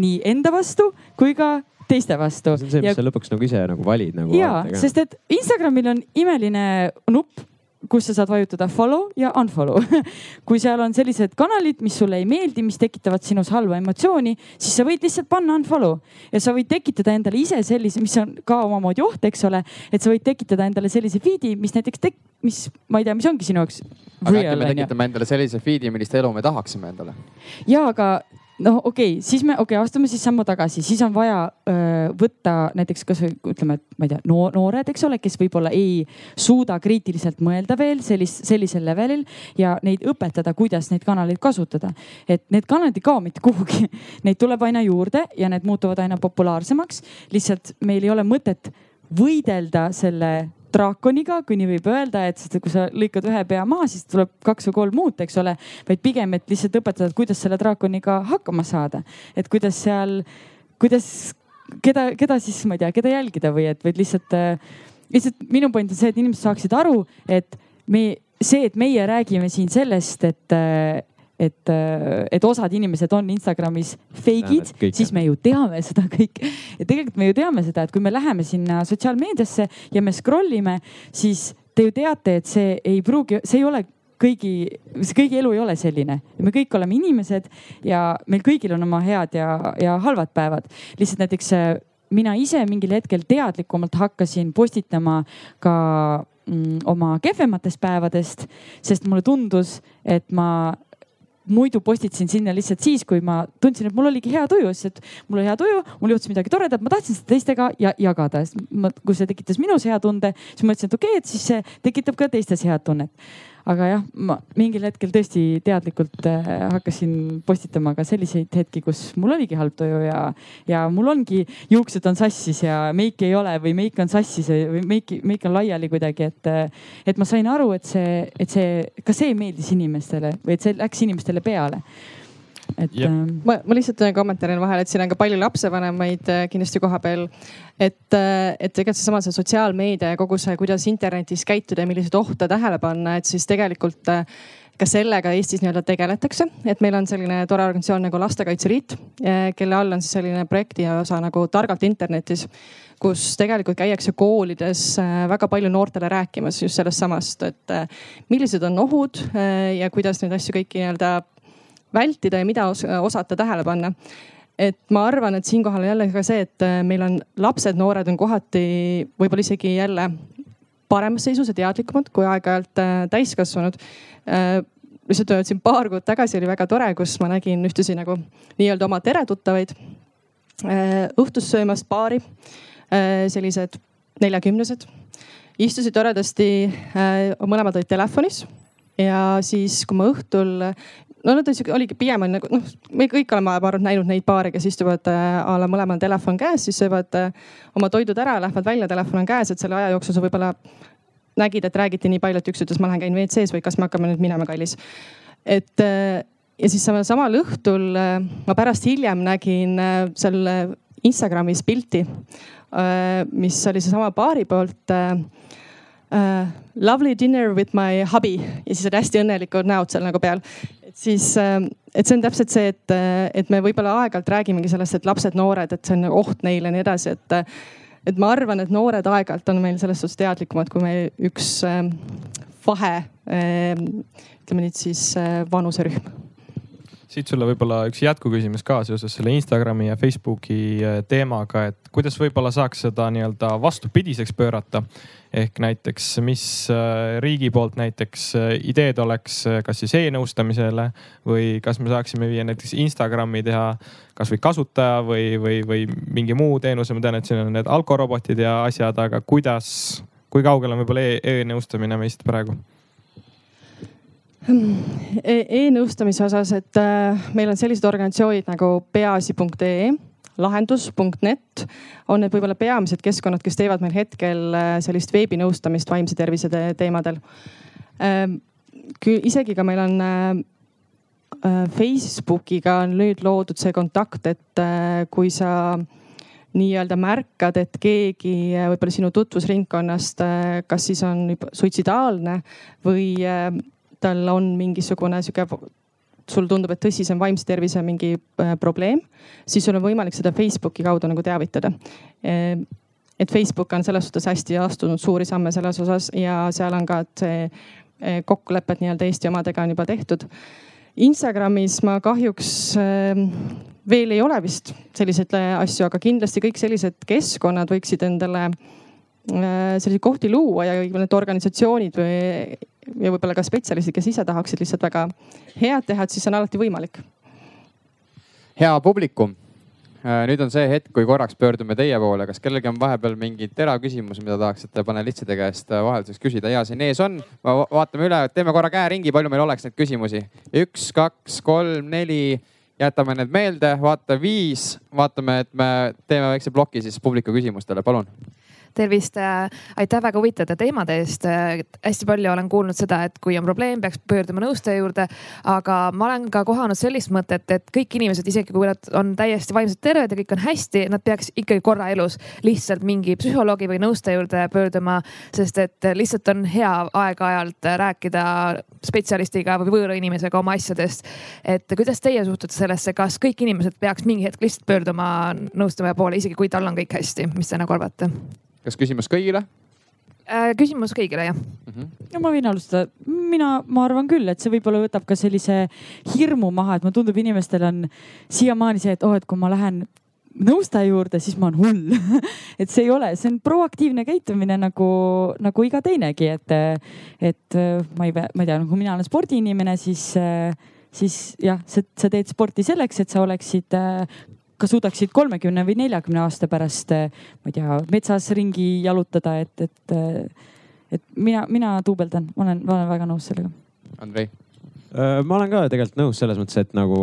nii enda vastu kui ka teiste vastu. see on see, mis ja... sa lõpuks nagu ise nagu valid nagu. ja, sest et Instagramil on imeline nupp kus sa saad vajutada follow ja unfollow [LAUGHS] kui seal on sellised kanalid, mis sulle ei meeldi, mis tekitavad sinus halba emotsiooni, siis sa võid lihtsalt panna unfollow ja sa võid tekitada endale ise sellise, mis on ka omamoodi oht, eks ole. et sa võid tekitada endale sellise feed'i, mis näiteks tek-, mis, ma ei tea, mis ongi sinu jaoks. aga äkki me tekitame endale sellise feed'i, millist elu me tahaksime endale? ja, aga noh, okei okay,, siis me, okei okay,, astume siis sammu tagasi, siis on vaja öö, võtta näiteks kasvõi ütleme, et ma ei tea no,, noored, eks ole, kes võib-olla ei suuda kriitiliselt mõelda veel sellist, sellisel levelil ja neid õpetada, kuidas neid kanaleid kasutada. et need kanalid ei kao mitte kuhugi, [LAUGHS] neid tuleb aina juurde ja need muutuvad aina populaarsemaks. lihtsalt meil ei ole mõtet võidelda selle draakoniga, kui nii võib öelda, et kui sa lõikad ühe pea maha, siis tuleb kaks või kolm uut, eks ole. vaid pigem, et lihtsalt õpetada, kuidas selle draakoniga hakkama saada, et kuidas seal, kuidas, keda, keda siis, ma ei tea, keda jälgida või et, vaid lihtsalt, lihtsalt minu point on see, et inimesed saaksid aru, et me, see, et meie räägime siin sellest, et et, et osad inimesed on Instagramis fake'id, siis me ju teame seda kõike. ja tegelikult me ju teame seda, et kui me läheme sinna sotsiaalmeediasse ja me scroll ime, siis te ju teate, et see ei pruugi, see ei ole kõigi, see kõigi elu ei ole selline. me kõik oleme inimesed ja meil kõigil on oma head ja, ja halvad päevad. lihtsalt näiteks äh, mina ise mingil hetkel teadlikumalt hakkasin postitama ka mm, oma kehvematest päevadest, sest mulle tundus, et ma muidu postitasin sinna lihtsalt siis, kui ma tundsin, et mul oligi hea tuju, sest et mul oli hea tuju, mul juhtus midagi toredat, ma tahtsin seda teistega ja jagada. kui see tekitas minus hea tunde, siis mõtlesin, et okei okay,, et siis see tekitab ka teistes head tunnet aga jah, ma mingil hetkel tõesti teadlikult äh, hakkasin postitama ka selliseid hetki, kus mul oligi halb tuju ja, ja mul ongi juuksed on sassis ja meiki ei ole või meik on sassis või meiki, meik on laiali kuidagi, et, äh, et ma sain aru, et see, et see, ka see meeldis inimestele või et see läks inimestele peale et Jep. ähm, ma, ma lihtsalt teen kommentaari vahele, et siin on ka palju lapsevanemaid äh, kindlasti kohapeal. et, äh, et tegelikult seesama see sotsiaalmeedia ja kogu see, kuidas internetis käituda ja milliseid ohte tähele panna, et siis tegelikult äh, ka sellega Eestis nii-öelda tegeletakse, et meil on selline tore organisatsioon nagu Lastekaitse Liit, kelle all on siis selline projekti osa nagu Targalt internetis, kus tegelikult käiakse koolides väga palju noortele rääkimas just sellest samast, et millised on ohud ja kuidas neid asju kõiki nii-öelda vältida ja mida os osata tähele panna. Et ma arvan, et siinkohal on jälle ka see, et meil on lapsed, noored on kohati võib-olla isegi jälle paremas seisus ja teadlikumad kui aeg-ajalt täiskasvanud. Lihtsalt öelnud siin paar kuud tagasi oli väga tore, kus ma nägin ühtlasi nagu nii-öelda oma teretuttavaid õhtust söömas paari Äh, sellised neljakümnesed. istusid toredasti, äh, mõlemad olid telefonis. Ja siis, kui ma õhtul, no nad olid, oligi pigem on nagu noh, me kõik oleme, ma arvan, näinud neid paare, kes istuvad äh, a la mõlemal telefon käes, siis söövad oma toidud ära, lähevad välja, telefon on käes, et selle aja jooksul sa võib-olla nägid, et räägiti nii palju, et üks ütles, ma lähen käin WC-s või kas me hakkame nüüd minema, kallis. et ja siis samal, samal õhtul ma pärast hiljem nägin seal Instagramis pilti Äh, mis oli seesama paari poolt uh, lovely dinner with my hubby ja siis olid hästi õnnelikud näod seal nagu peal. et siis, et see on täpselt see, et, et me võib-olla aeg-ajalt räägimegi sellest, et lapsed, noored, et see on oht neile ja nii edasi, et et ma arvan, et noored aeg-ajalt on meil selles suhtes teadlikumad kui meil üks äh, vahe äh,, ütleme nüüd siis äh, vanuserühm siit sulle võib-olla üks jätkuküsimus ka seoses selle Instagrami ja Facebooki äh, teemaga, et kuidas võib-olla saaks seda nii-öelda vastupidiseks pöörata. ehk näiteks, mis äh, riigi poolt näiteks äh, ideed oleks, kas siis e-nõustamisele või kas me saaksime viia näiteks Instagrami teha kasvõi kasutaja või, või, või mingi muu teenuse, ma tean, et siin on need alkorobotid ja asjad, aga kuidas, kui kaugel on võib-olla e-nõustamine meist praegu? E e-nõustamise osas, et äh, meil on sellised organisatsioonid nagu peaasi.ee, lahendus.net on need võib-olla peamised keskkonnad, kes teevad meil hetkel äh, sellist veebinõustamist vaimse tervise te teemadel. Ähm, isegi ka meil on äh, Facebookiga on nüüd loodud see kontakt, et kui sa nii-öelda märkad, et keegi võib-olla sinu tutvusringkonnast, kas siis on suitsidaalne või tal on mingisugune sihuke, sul tundub, et tõsisem vaimse tervise mingi äh, probleem, siis sul on võimalik seda Facebooki kaudu nagu teavitada. Ehm, et Facebook on selles suhtes hästi astunud suuri samme selles osas ja seal on ka, et see äh, kokkulepped nii-öelda Eesti omadega on juba tehtud. Instagramis ma kahjuks ehm, veel ei ole vist selliseid äh, asju, aga kindlasti kõik sellised keskkonnad võiksid endale selliseid kohti luua ja need organisatsioonid või ja võib-olla ka spetsialistid, kes ise tahaksid lihtsalt väga head teha, et siis on alati võimalik. hea publikum, äh, nüüd on see hetk, kui korraks pöördume teie poole, kas kellelgi on vahepeal mingeid teravküsimusi, mida tahaksite panelistide käest äh, vahelduseks küsida? ja siin ees on, vaatame üle, teeme korra käeringi, palju meil oleks neid küsimusi. üks, kaks, kolm, neli. Jätame need meelde, vaata viis, vaatame, et me teeme väikse ploki siis publiku küsimustele, palun tervist, äh, aitäh väga huvitavate teemade eest. Äh, hästi palju olen kuulnud seda, et kui on probleem, peaks pöörduma nõustaja juurde. aga ma olen ka kohanud sellist mõtet, et kõik inimesed, isegi kui nad on täiesti vaimselt terved ja kõik on hästi, nad peaks ikkagi korra elus lihtsalt mingi psühholoogi või nõustaja juurde pöörduma. sest et lihtsalt on hea aeg-ajalt rääkida spetsialistiga või võõra inimesega oma asjadest. et kuidas teie suhtute sellesse, kas kõik inimesed peaks mingi hetk lihtsalt pöörduma nõustaja poole, isegi kui tal on kõik hästi, mis te nagu arvate? Kas küsimus kõigile? Äh, küsimus kõigile jah mm. -hmm. no ma võin alustada, mina, ma arvan küll, et see võib-olla võtab ka sellise hirmu maha, et mulle tundub, inimestel on siiamaani see, et oh, et kui ma lähen nõustaja juurde, siis ma olen hull [LAUGHS] et see ei ole, see on proaktiivne käitumine nagu, nagu iga teinegi, et, et ma ei, ma ei tea, kui mina olen spordiinimene, siis, siis jah, sa teed sporti selleks, et sa oleksid ka suudaksid kolmekümne või neljakümne aasta pärast, eh, ma ei tea, metsas ringi jalutada, et, et, eh, et mina, mina duubeldan, ma olen, ma olen väga nõus sellega. Andrei äh, ma olen ka tegelikult nõus selles mõttes, et nagu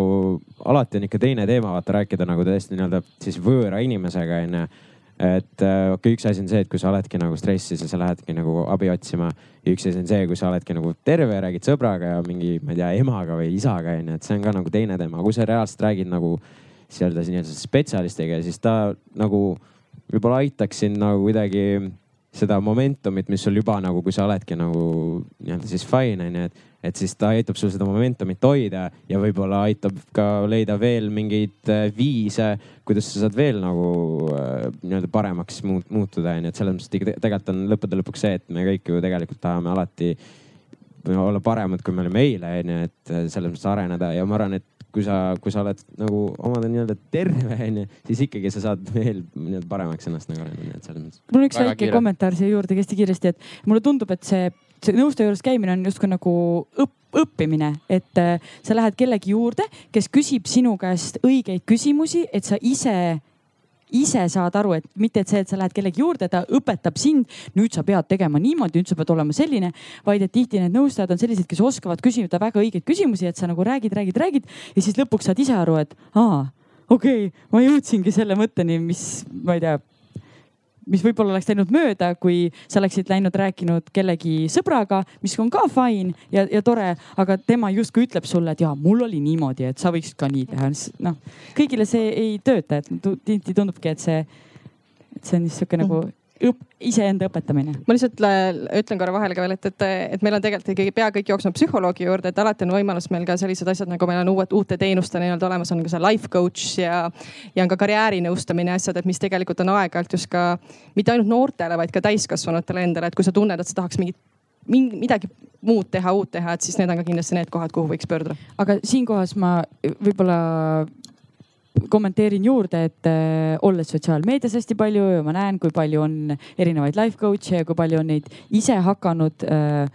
alati on ikka teine teema, vaata rääkida nagu täiesti nii-öelda siis võõra inimesega onju. et äh, okei okay,, üks asi on see, et kui sa oledki nagu stressis ja sa lähedki nagu abi otsima. ja üks asi on see, kui sa oledki nagu terve ja räägid sõbraga ja mingi, ma ei tea, emaga või isaga onju, et see on ka nagu teine teema, kui sa reaalselt räägid nagu nii-öelda nii-öelda spetsialistiga, siis ta nagu võib-olla aitaks sind nagu kuidagi seda momentumit, mis sul juba nagu, kui sa oledki nagu nii-öelda siis fine onju, et, et siis ta aitab sul seda momentumit hoida ja võib-olla aitab ka leida veel mingeid äh, viise, kuidas sa saad veel nagu äh, nii-öelda paremaks muutuda onju, et selles mõttes tegelikult on lõppude lõpuks see, et me kõik ju tegelikult tahame alati olla paremad, kui me olime eile onju, et äh, selles mõttes areneda ja ma arvan, et kui sa, kui sa oled nagu omad nii-öelda terve onju, siis ikkagi sa saad veel nii-öelda paremaks ennast nagu arendada, et selles mõttes. mul on üks väike kiire. kommentaar siia juurde hästi kiiresti, et mulle tundub, et see, see nõustaja juures käimine on justkui nagu õpp, õppimine, et äh, sa lähed kellegi juurde, kes küsib sinu käest õigeid küsimusi, et sa ise ise saad aru, et mitte, et see, et sa lähed kellegi juurde, ta õpetab sind, nüüd sa pead tegema niimoodi, nüüd sa pead olema selline, vaid et tihti need nõustajad on sellised, kes oskavad küsida väga õigeid küsimusi, et sa nagu räägid, räägid, räägid ja siis lõpuks saad ise aru, et aa, okei okay,, ma jõudsingi selle mõtteni, mis ma ei tea mis võib-olla oleks läinud mööda, kui sa oleksid läinud rääkinud kellegi sõbraga, mis on ka fine ja, ja tore, aga tema justkui ütleb sulle, et jaa, mul oli niimoodi, et sa võiksid ka nii teha. noh, kõigile see ei tööta, et tihti tundubki, et see, et see on niisugune nagu õp, iseenda õpetamine. ma lihtsalt ütlen korra vahele ka veel, et, et, et meil on tegelikult ikkagi pea kõik jooksnud psühholoogi juurde, et alati on võimalus meil ka sellised asjad nagu meil on uued, uute teenuste nii-öelda olemas, on ka see life coach ja, ja on ka karjäärinõustamine asjad, et mis tegelikult on aeg-ajalt just ka mitte ainult noortele, vaid ka täiskasvanutele endale, et kui sa tunned, et sa tahaks mingit mingi, midagi muud teha, uut teha, et siis need on ka kindlasti need kohad, kuhu võiks pöörduda. aga siinkohas ma võib-olla kommenteerin juurde, et äh, olles sotsiaalmeedias hästi palju ja ma näen, kui palju on erinevaid life coach'e ja kui palju on neid ise hakanud äh,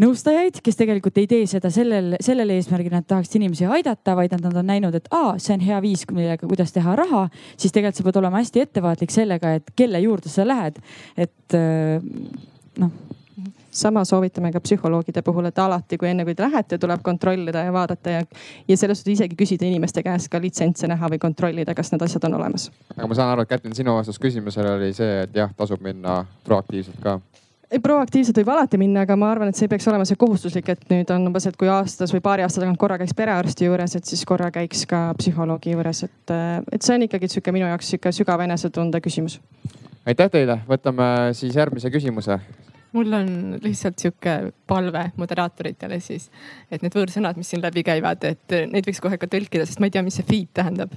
nõustajaid, kes tegelikult ei tee seda sellel, sellel eesmärgil, nad tahaks inimesi aidata, vaid nad on näinud, et aa, see on hea viis, millega, kuidas teha raha, siis tegelikult sa pead olema hästi ettevaatlik sellega, et kelle juurde sa lähed. et äh, noh sama soovitame ka psühholoogide puhul, et alati, kui enne kui te lähete, tuleb kontrollida ja vaadata ja, ja selles suhtes isegi küsida inimeste käest ka litsentse näha või kontrollida, kas need asjad on olemas. aga ma saan aru, et Kätlin, sinu vastus küsimusele oli see, et jah, tasub minna proaktiivselt ka ei, proaktiivselt võib alati minna, aga ma arvan, et see ei peaks olema see kohustuslik, et nüüd on umbes, et kui aastas või paari aasta tagant korra käiks perearsti juures, et siis korra käiks ka psühholoogi juures, et, et see on ikkagi sihuke minu jaoks sihuke sügav enesetunde küsimus. aitäh teile, võtame siis järgmise küsimuse mul on lihtsalt sihuke palve moderaatoritele siis, et need võõrsõnad, mis siin läbi käivad, et neid võiks kohe ka tõlkida, sest ma ei tea, mis see feed tähendab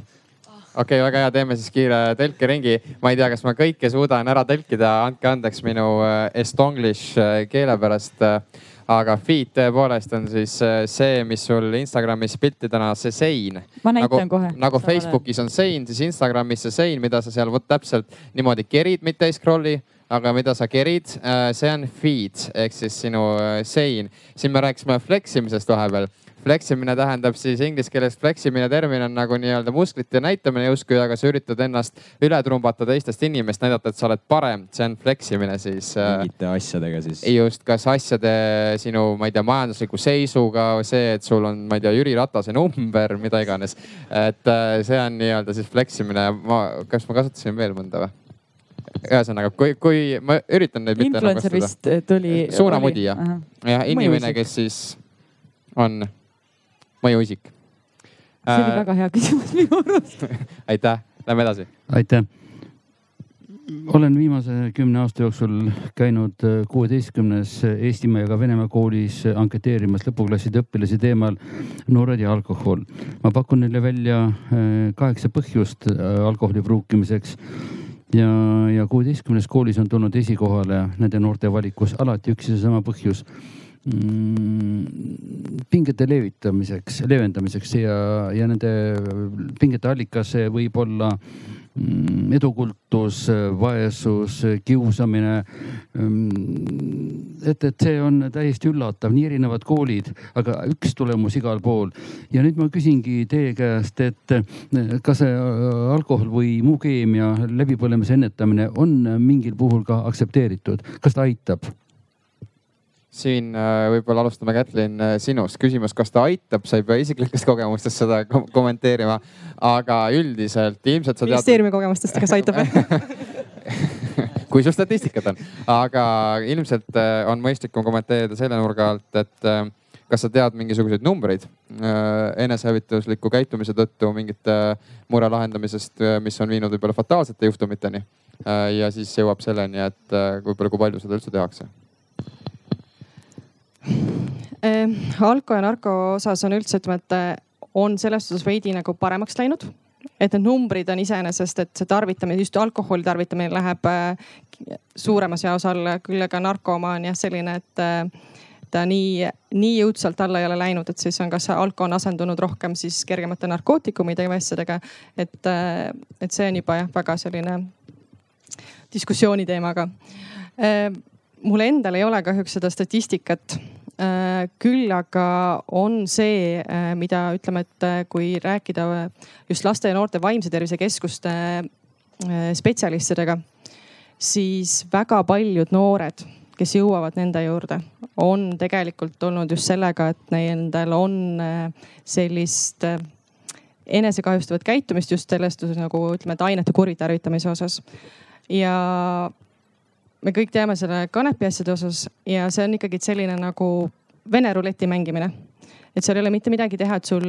okei okay,, väga hea, teeme siis kiire tõlkeringi. ma ei tea, kas ma kõike suudan ära tõlkida, andke andeks minu äh, estonglish äh, keele pärast. aga feed tõepoolest on siis äh, see, mis sul Instagramis piltidena, see sein. ma näitan nagu, kohe. nagu Facebookis on sein, siis Instagramis see sein, mida sa seal vot täpselt niimoodi kerid, mitte ei scroll'i aga mida sa kerid, äh, see on feed ehk siis sinu äh, sein. siin me rääkisime flex imisest vahepeal. Flex imine tähendab siis inglise keeles flex imine termin on nagu nii-öelda musklite näitamine justkui, aga sa üritad ennast üle trumbata teistest inimest, näidata, et sa oled parem, see on flex imine siis. Äh, mingite asjadega siis. just, kas asjade sinu, ma ei tea, majandusliku seisuga, see, et sul on, ma ei tea, Jüri Ratase number, mida iganes. et see on nii-öelda siis flex imine. ma, kas ma kasutasin veel mõnda või? Ühesõnaga, kui, kui ma üritan neid mitte influencer vist äh, tuli. suunamudija, jah, inimene, kes siis on mõjuisik. see oli äh, väga hea küsimus minu arust [LAUGHS] aitäh, lähme edasi. aitäh olen viimase kümne aasta jooksul käinud äh, kuueteistkümnes Eestimaa ja ka Venemaa koolis anketeerimas lõpuklasside õpilasi teemal noored ja alkohol. ma pakun neile välja kaheksa põhjust alkoholi pruukimiseks ja, ja kuueteistkümnes koolis on tulnud esikohale nende noorte valikus alati üks ja seesama põhjus. Mm, pingete levitamiseks, leevendamiseks ja, ja nende pingete allikas võib olla edukultus, vaesus, kiusamine. Mm, et, et see on täiesti üllatav, nii erinevad koolid, aga üks tulemus igal pool. ja nüüd ma küsingi teie käest, et kas alkohol või muu keemia läbipõlemise ennetamine on mingil puhul ka aktsepteeritud, kas ta aitab? Siin äh, võib-olla alustame, Kätlin, äh, sinust. küsimus, kas ta aitab, sa ei pea isiklikest kogemustest seda kom kommenteerima, aga üldiselt ilmselt sa tead. ministeeriumi kogemustest, kas aitab [LAUGHS] kui sul statistikat on, aga ilmselt äh, on mõistlikum kommenteerida selle nurga alt, et kas sa tead mingisuguseid numbreid enesehävitusliku käitumise tõttu mingite mure lahendamisest, mis on viinud võib-olla fataalsete juhtumiteni. ja siis jõuab selleni, et võib-olla kui palju seda üldse tehakse alko ja narko osas on üldse, ütleme, et eh, on selles suhtes veidi nagu paremaks läinud. et need numbrid on iseenesest, et see tarvitamine, just alkoholi tarvitamine läheb eh, suuremas jaos alla, küll aga narkooma on jah selline, et eh, ta nii, nii jõudsalt alla ei ole läinud, et siis on kas alko on asendunud rohkem siis kergemate narkootikumidega või asjadega. et, et see on juba jah, väga selline diskussiooni teema, aga mul endal ei ole kahjuks seda statistikat Äh, küll aga on see, äh, mida ütleme, et äh, kui rääkida just laste ja noorte vaimse tervise keskuste spetsialistidega, siis väga paljud noored, kes jõuavad nende juurde, on tegelikult olnud just sellega, et nendel on sellist enesekahjustavat käitumist just sellest nagu ütleme, et ainete kuritarvitamise osas. ja me kõik teame selle kanepi asjade osas ja see on ikkagi selline nagu vene ruleti mängimine. et seal ei ole mitte midagi teha, et sul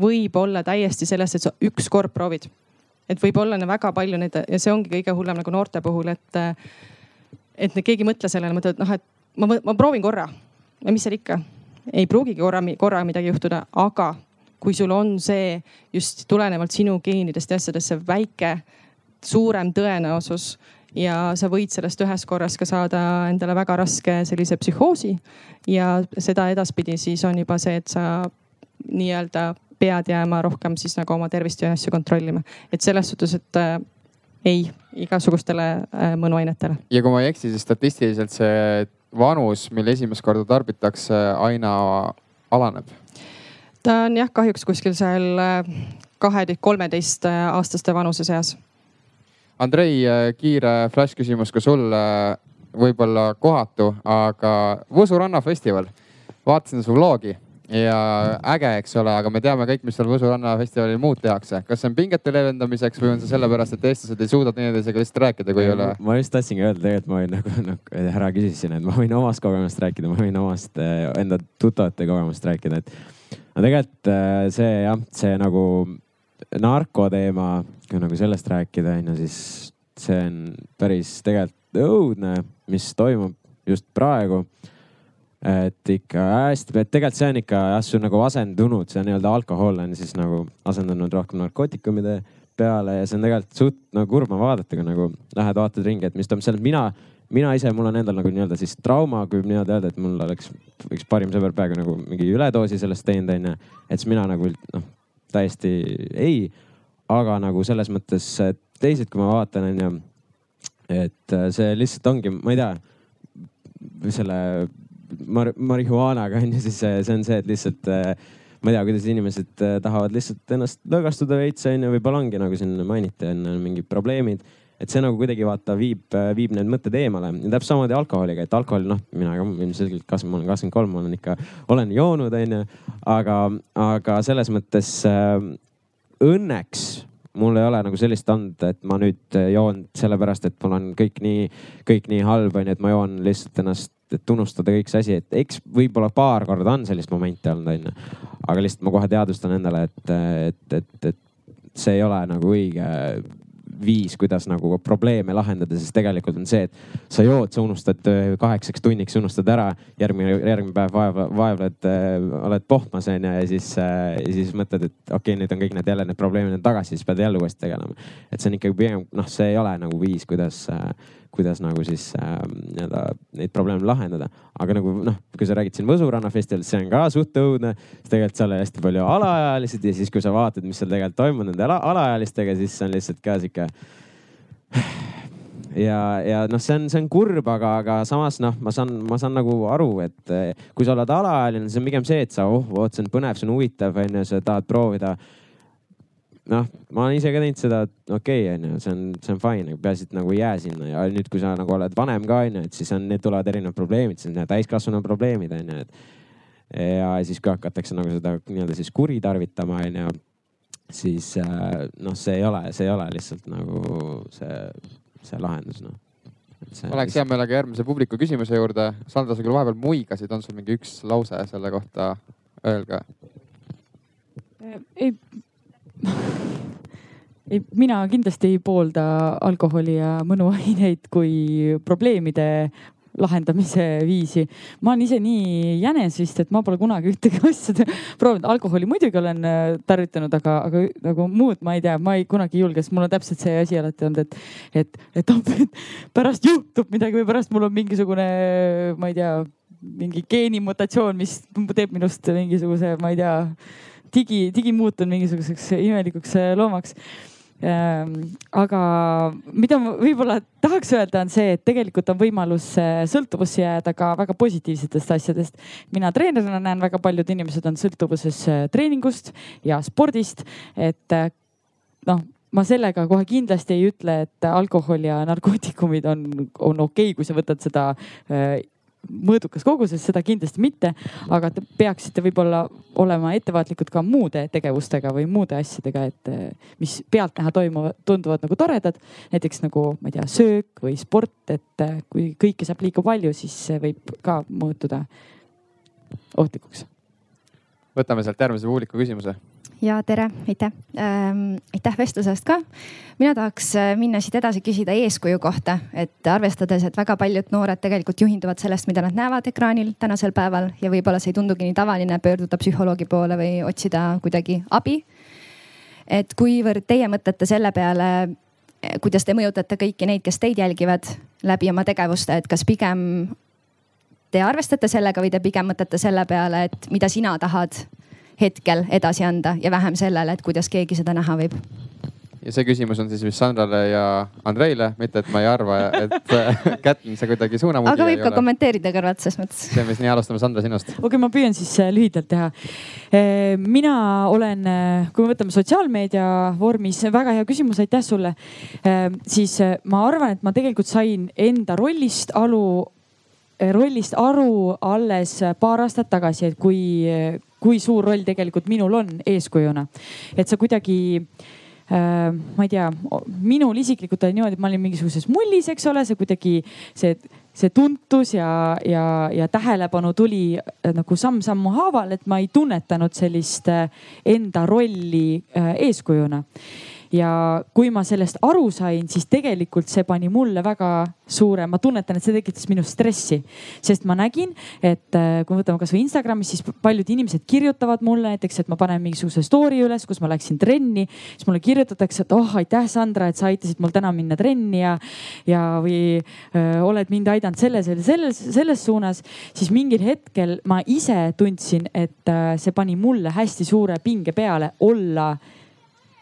võib olla täiesti sellest, et sa ükskord proovid. et võib olla väga palju neid ja see ongi kõige hullem nagu noorte puhul, et, et keegi ei mõtle sellele, mõtleb, et noh, et ma, ma proovin korra. ja mis seal ikka, ei pruugigi korra, korra midagi juhtuda, aga kui sul on see just tulenevalt sinu geenidest ja asjadest see väike suurem tõenäosus ja sa võid sellest ühes korras ka saada endale väga raske sellise psühhoosi. ja seda edaspidi siis on juba see, et sa nii-öelda pead jääma rohkem siis nagu oma tervist ja asju kontrollima. et selles suhtes, et äh, ei igasugustele äh, mõnuainetele. ja kui ma ei eksi, siis statistiliselt see vanus, mil esimest korda tarbitakse, aina alaneb? ta on jah, kahjuks kuskil seal äh, kaheteist, kolmeteist aastaste vanuse seas Andrei, äh, kiire flash küsimus ka sulle, võib-olla kohatu, aga Võsu rannafestival, vaatasin su vlogi ja äge, eks ole, aga me teame kõik, mis seal Võsu rannafestivalil muud tehakse. kas see on pingete leevendamiseks või on see sellepärast, et eestlased ei suuda teineteisega lihtsalt rääkida, kui ei ole? ma just tahtsingi öelda, tegelikult ma võin nagu, nagu härra küsis siin, et ma võin omast kogemust rääkida, ma võin omast äh, enda tuttavate kogemust rääkida, et no tegelikult äh, see jah, see nagu narkoteema kui nagu sellest rääkida, on ju, siis see on päris tegelikult õudne, mis toimub just praegu. et ikka hästi, tegelikult see on ikka jah, see on nagu asendunud, see nii-öelda alkohol on siis nagu asendunud rohkem narkootikumide peale ja see on tegelikult suht nagu kurb vaadata, kui nagu lähed vaatad ringi, et mis toimub seal, mina, mina ise, mul on endal nagu nii-öelda siis trauma, kui nii-öelda öelda, et mul oleks üks parim sõber praegu nagu mingi üledoosi sellest teinud, onju. et siis mina nagu noh, täiesti ei aga nagu selles mõttes teised, kui ma vaatan, onju, et äh, see lihtsalt ongi, ma ei tea, selle mar marihuaanaga onju, siis see, on see, et lihtsalt äh, ma ei tea, kuidas inimesed äh, tahavad lihtsalt ennast lõõgastuda veits onju, võib-olla ongi nagu siin mainiti, on mingid probleemid et see nagu kuidagi vaata viib, viib need mõtted eemale ja täpselt samamoodi alkoholiga, et alkohol, noh, mina ka ilmselgelt kasvanud, ma olen kakskümmend kolm, ma olen ikka, olen joonud, onju. aga, aga selles mõttes äh, õnneks mul ei ole nagu sellist anda, et ma nüüd joon sellepärast, et mul on kõik nii, kõik nii halb onju, et ma joon lihtsalt ennast, et unustada kõik see asi, et eks võib-olla paar korda on sellist momenti olnud onju. aga lihtsalt ma kohe teadvustan endale, et, et, et, et see ei ole nagu õige viis, kuidas nagu probleeme lahendada, sest tegelikult on see, et sa jood, sa unustad äh, kaheksaks tunniks, unustad ära, järgmine, järgmine päev vaev, vaevled äh,, oled pohmas onju ja siis äh,, siis mõtled, et okei okay,, nüüd on kõik need jälle need probleemid on tagasi, siis pead jälle uuesti tegelema. et see on ikkagi pigem noh, see ei ole nagu viis, kuidas kuidas nagu siis äh, nii-öelda neid probleeme lahendada. aga nagu noh, kui sa räägid siin Võsu rannafestivalist, see on ka suht õudne. siis tegelikult seal oli hästi palju alaealised ja siis, kui sa vaatad, mis seal tegelikult toimub nende ala, alaealistega, siis see on lihtsalt ka sihuke [SIGHS] ja, ja noh, see on, see on kurb, aga, aga samas noh, ma saan, ma saan nagu aru, et eh, kui sa oled alaealine, see on pigem see, et sa, oh, vot see on põnev, see on huvitav, onju, sa tahad proovida noh, ma olen ise ka teinud seda, et okei okay,, onju, see on, see on fine, peaasi, et nagu ei jää sinna ja nüüd, kui sa nagu oled vanem ka onju, et siis on, need tulevad erinevad probleemid, siis need täiskasvanu probleemid onju, et. ja siis, kui hakatakse nagu seda nii-öelda siis kuritarvitama onju, siis äh, noh, see ei ole, see ei ole lihtsalt nagu see, see lahendus noh. oleks hea meelega järgmise publiku küsimuse juurde. Sandra, sa küll vahepeal muigasid, on sul mingi üks lause selle kohta öelda? ei, ei, mina kindlasti ei poolda alkoholi ja mõnuaineid kui probleemide lahendamise viisi. ma olen ise nii jänes vist, et ma pole kunagi ühtegi [LAUGHS] asja proovinud. alkoholi muidugi olen äh, tarvitanud, aga, aga nagu muud ma ei tea, ma ei kunagi ei julge, sest mul on täpselt see asi alati olnud, et, et, et oh, et [LAUGHS] pärast juhtub midagi või pärast mul on mingisugune, ma ei tea, mingi geenimutatsioon, mis teeb minust mingisuguse, ma ei tea, digi, digimuutun mingisuguseks imelikuks äh, loomaks Ähm, aga mida ma võib-olla tahaks öelda, on see, et tegelikult on võimalus äh, sõltuvusse jääda ka väga positiivsetest asjadest. mina treenerina näen, väga paljud inimesed on sõltuvuses äh, treeningust ja spordist, et noh ma sellega kohe kindlasti ei ütle, et alkohol ja narkootikumid on, on okei okay,, kui sa võtad seda mõõdukas koguses, seda kindlasti mitte, aga te peaksite võib-olla olema ettevaatlikud ka muude tegevustega või muude asjadega, et eh, mis pealtnäha toimuvad, tunduvad nagu toredad. näiteks nagu, ma ei tea, söök või sport, et eh, kui kõike saab liiga palju, siis see võib ka muutuda ohtlikuks. võtame sealt järgmise publiku küsimuse. Ja tere, aitäh ähm,, aitäh vestluse eest ka. mina tahaks äh, minna siit edasi küsida eeskuju kohta, et arvestades, et väga paljud noored tegelikult juhinduvad sellest, mida nad näevad ekraanil tänasel päeval ja võib-olla see ei tundugi nii tavaline pöörduda psühholoogi poole või otsida kuidagi abi. et kuivõrd teie mõtlete selle peale, kuidas te mõjutate kõiki neid, kes teid jälgivad läbi oma tegevuste, et kas pigem te arvestate sellega või te pigem mõtlete selle peale, et mida sina tahad hetkel edasi anda ja vähem sellele, et kuidas keegi seda näha võib. ja see küsimus on siis vist Sandrale ja Andreile, mitte et ma ei arva, et Kätlin, sa kuidagi suunamudija aga võib ka ole. kommenteerida kõrvalt selles mõttes. teeme siis nii, alustame Sandra sinust. okei okay,, ma püüan siis äh, lühidalt teha. mina olen, kui me võtame sotsiaalmeedia vormis, väga hea küsimus, aitäh sulle. siis äh, ma arvan, et ma tegelikult sain enda rollist alu, rollist aru alles paar aastat tagasi, et kui, kui suur roll tegelikult minul on eeskujuna. et sa kuidagi äh, ma ei tea, minul isiklikult oli niimoodi, et ma olin mingisuguses mullis, eks ole, see kuidagi see, see tuntus ja, ja, ja tähelepanu tuli äh, nagu samm-sammu haaval, et ma ei tunnetanud sellist äh, enda rolli eeskujuna ja kui ma sellest aru sain, siis tegelikult see pani mulle väga suure, ma tunnetan, et see tekitas minus stressi, sest ma nägin, et äh, kui me võtame kasvõi Instagramis, siis paljud inimesed kirjutavad mulle näiteks, et ma panen mingisuguse story üles, kus ma läksin trenni, siis mulle kirjutatakse, et oh aitäh, Sandra, et sa aitasid mul täna minna trenni ja, ja või öö, oled mind aidanud selles selles, selles suunas, siis mingil hetkel ma ise tundsin, et äh, see pani mulle hästi suure pinge peale olla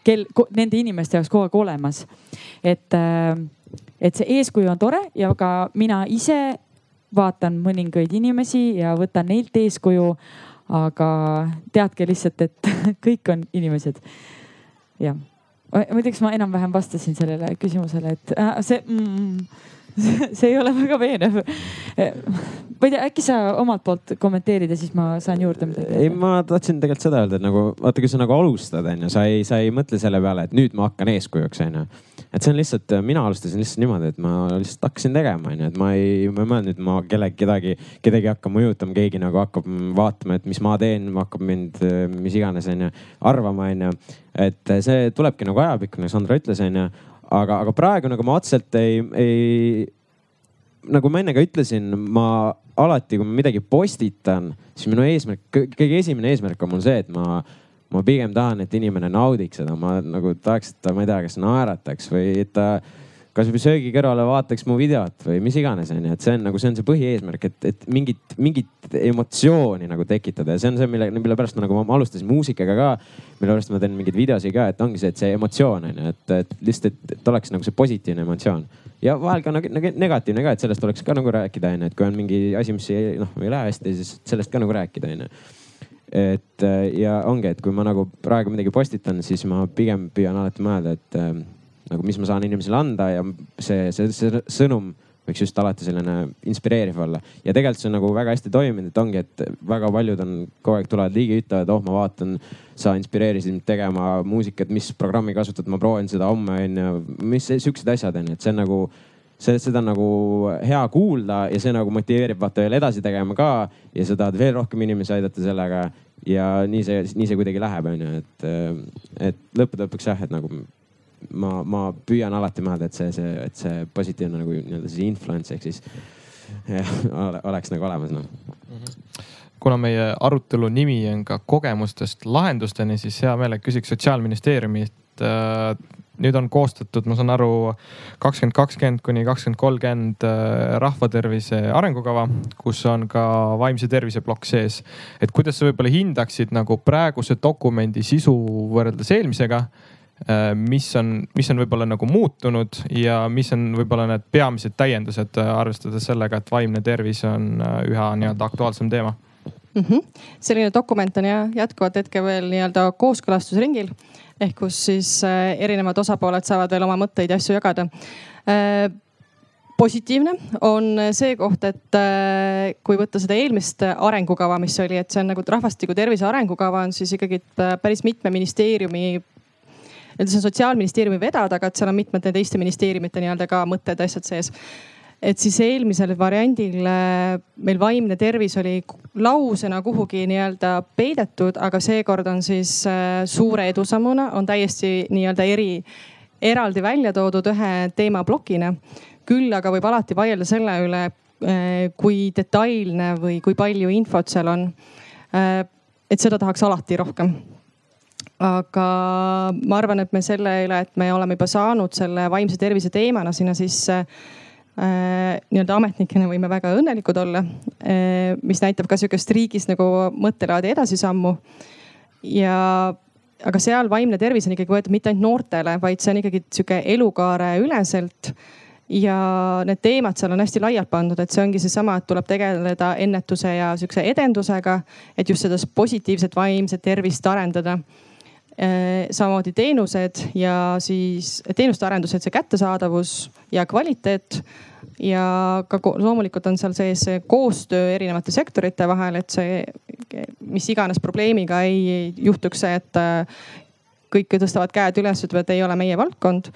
kel, nende inimeste jaoks kogu aeg olemas. et, et see eeskuju on tore ja ka mina ise vaatan mõningaid inimesi ja võtan neilt eeskuju. aga teadke lihtsalt, et [LAUGHS] kõik on inimesed. jah, ma ei tea, kas ma enam-vähem vastasin sellele küsimusele, et äh, see mm, see ei ole väga veenev. ma ei tea, äkki sa omalt poolt kommenteerid ja siis ma saan juurde midagi. ei, ma tahtsin tegelikult seda öelda, et nagu vaata, kui sa nagu alustad, onju, sa ei, sa ei mõtle selle peale, et nüüd ma hakkan eeskujuks, onju. et see on lihtsalt, mina alustasin lihtsalt niimoodi, et ma lihtsalt hakkasin tegema, onju, et ma ei, ma ei mõelnud, et ma kellegi, kedagi, kedagi hakkan mõjutama, keegi nagu hakkab vaatama, et mis ma teen, hakkab mind, mis iganes, onju, arvama, onju. et see tulebki nagu ajapikku, nagu Sandra ütles, onju. aga, aga praegu nagu ma otseselt ei, ei nagu ma enne ka ütlesin, ma alati, kui ma midagi postitan, siis minu eesmärk, kõige esimene eesmärk on mul see, et ma, ma pigem tahan, et inimene naudiks seda, ma nagu tahaks, et ta, ma ei tea, kas naerataks või et ta kasvõi söögi kõrvale vaataks mu videot või mis iganes, onju, et see on nagu, see on see põhieesmärk, et, et mingit, mingit emotsiooni nagu tekitada ja see on see, mille, mille pärast ma nagu ma alustasin muusikaga ka. mille pärast ma teen mingeid videosid ka, et ongi see, et see emotsioon on ju, et, et lihtsalt, et, oleks nagu see positiivne emotsioon ja vahel ka nagu, nagu negatiivne ka, et sellest oleks ka nagu rääkida, onju, et kui on mingi asi, mis ei, noh, ei lähe hästi, siis sellest ka nagu rääkida, onju. et ja ongi, et kui ma nagu praegu midagi postitan, siis ma pigem püüan alati mõelda, et nagu mis ma saan inimesele anda ja see, see, see sõnum võiks just alati selline inspireeriv olla. ja tegelikult see on nagu väga hästi toiminud, et ongi, et väga paljud on kogu aeg tulevad ligi, ütlevad, oh, ma vaatan, sa inspireerisid mind tegema muusikat, mis programmi kasutad, ma proovin seda homme onju. mis siuksed asjad onju, et see on nagu see, seda on nagu hea kuulda ja see nagu motiveerib vaata veel edasi tegema ka ja sa tahad veel rohkem inimesi aidata sellega. ja nii see, nii see kuidagi läheb, onju, et, et lõppude lõpuks jah, et nagu ma, ma püüan alati mõelda, et see, see, et see positiivne nagu nii-öelda see influence ehk siis jah, oleks nagu olemas noh mm -hmm kuna meie arutelu nimi on ka kogemustest lahendusteni, siis hea meelega küsiks sotsiaalministeeriumilt äh, nüüd on koostatud, ma saan aru, kakskümmend kakskümmend kuni kakskümmend kolmkümmend äh, rahvatervise arengukava, kus on ka vaimse tervise plokk sees. et kuidas sa võib-olla hindaksid nagu praeguse dokumendi sisu võrreldes eelmisega? Äh, mis on, mis on võib-olla nagu muutunud ja mis on võib-olla need peamised täiendused, äh, arvestades sellega, et vaimne tervis on üha nii-öelda aktuaalsem teema mm? -hmm. selline dokument on jah jätkuvalt hetkel veel nii-öelda kooskõlastusringil ehk kus siis äh, erinevad osapooled saavad veel oma mõtteid ja asju jagada äh, positiivne on see koht, et äh, kui võtta seda eelmist arengukava, mis oli, et see on nagu rahvastiku tervise arengukava on siis ikkagi päris mitme ministeeriumi see on sotsiaalministeeriumi vedada, aga et seal on mitmete teiste ministeeriumite nii-öelda ka mõtted, asjad sees et siis eelmisel variandil äh, meil vaimne tervis oli lausena kuhugi nii-öelda peidetud, aga seekord on siis äh, suure edusammuna on täiesti nii-öelda eri, eraldi välja toodud ühe teemaplokina. küll aga võib alati vaielda selle üle, äh, kui detailne või kui palju infot seal on. et seda tahaks alati rohkem aga ma arvan, et me selle üle, et me oleme juba saanud selle vaimse tervise teemana sinna sisse Äh, nii-öelda ametnikena võime väga õnnelikud olla. Äh, mis näitab ka sihukest riigis nagu mõttelaadi edasisammu. ja, aga seal vaimne tervis on ikkagi võetud mitte ainult noortele, vaid see on ikkagi sihuke elukaare üleselt ja need teemad seal on hästi laialt pandud, et see ongi seesama, et tuleb tegeleda ennetuse ja sihukese edendusega, et just seda positiivset vaimset tervist arendada samamoodi teenused ja siis teenuste arendused, see kättesaadavus ja kvaliteet ja ka loomulikult on seal sees koostöö erinevate sektorite vahel, et see, mis iganes probleemiga ei juhtuks see, et äh, kõik tõstavad käed üles, ütlevad, et ei ole meie valdkond.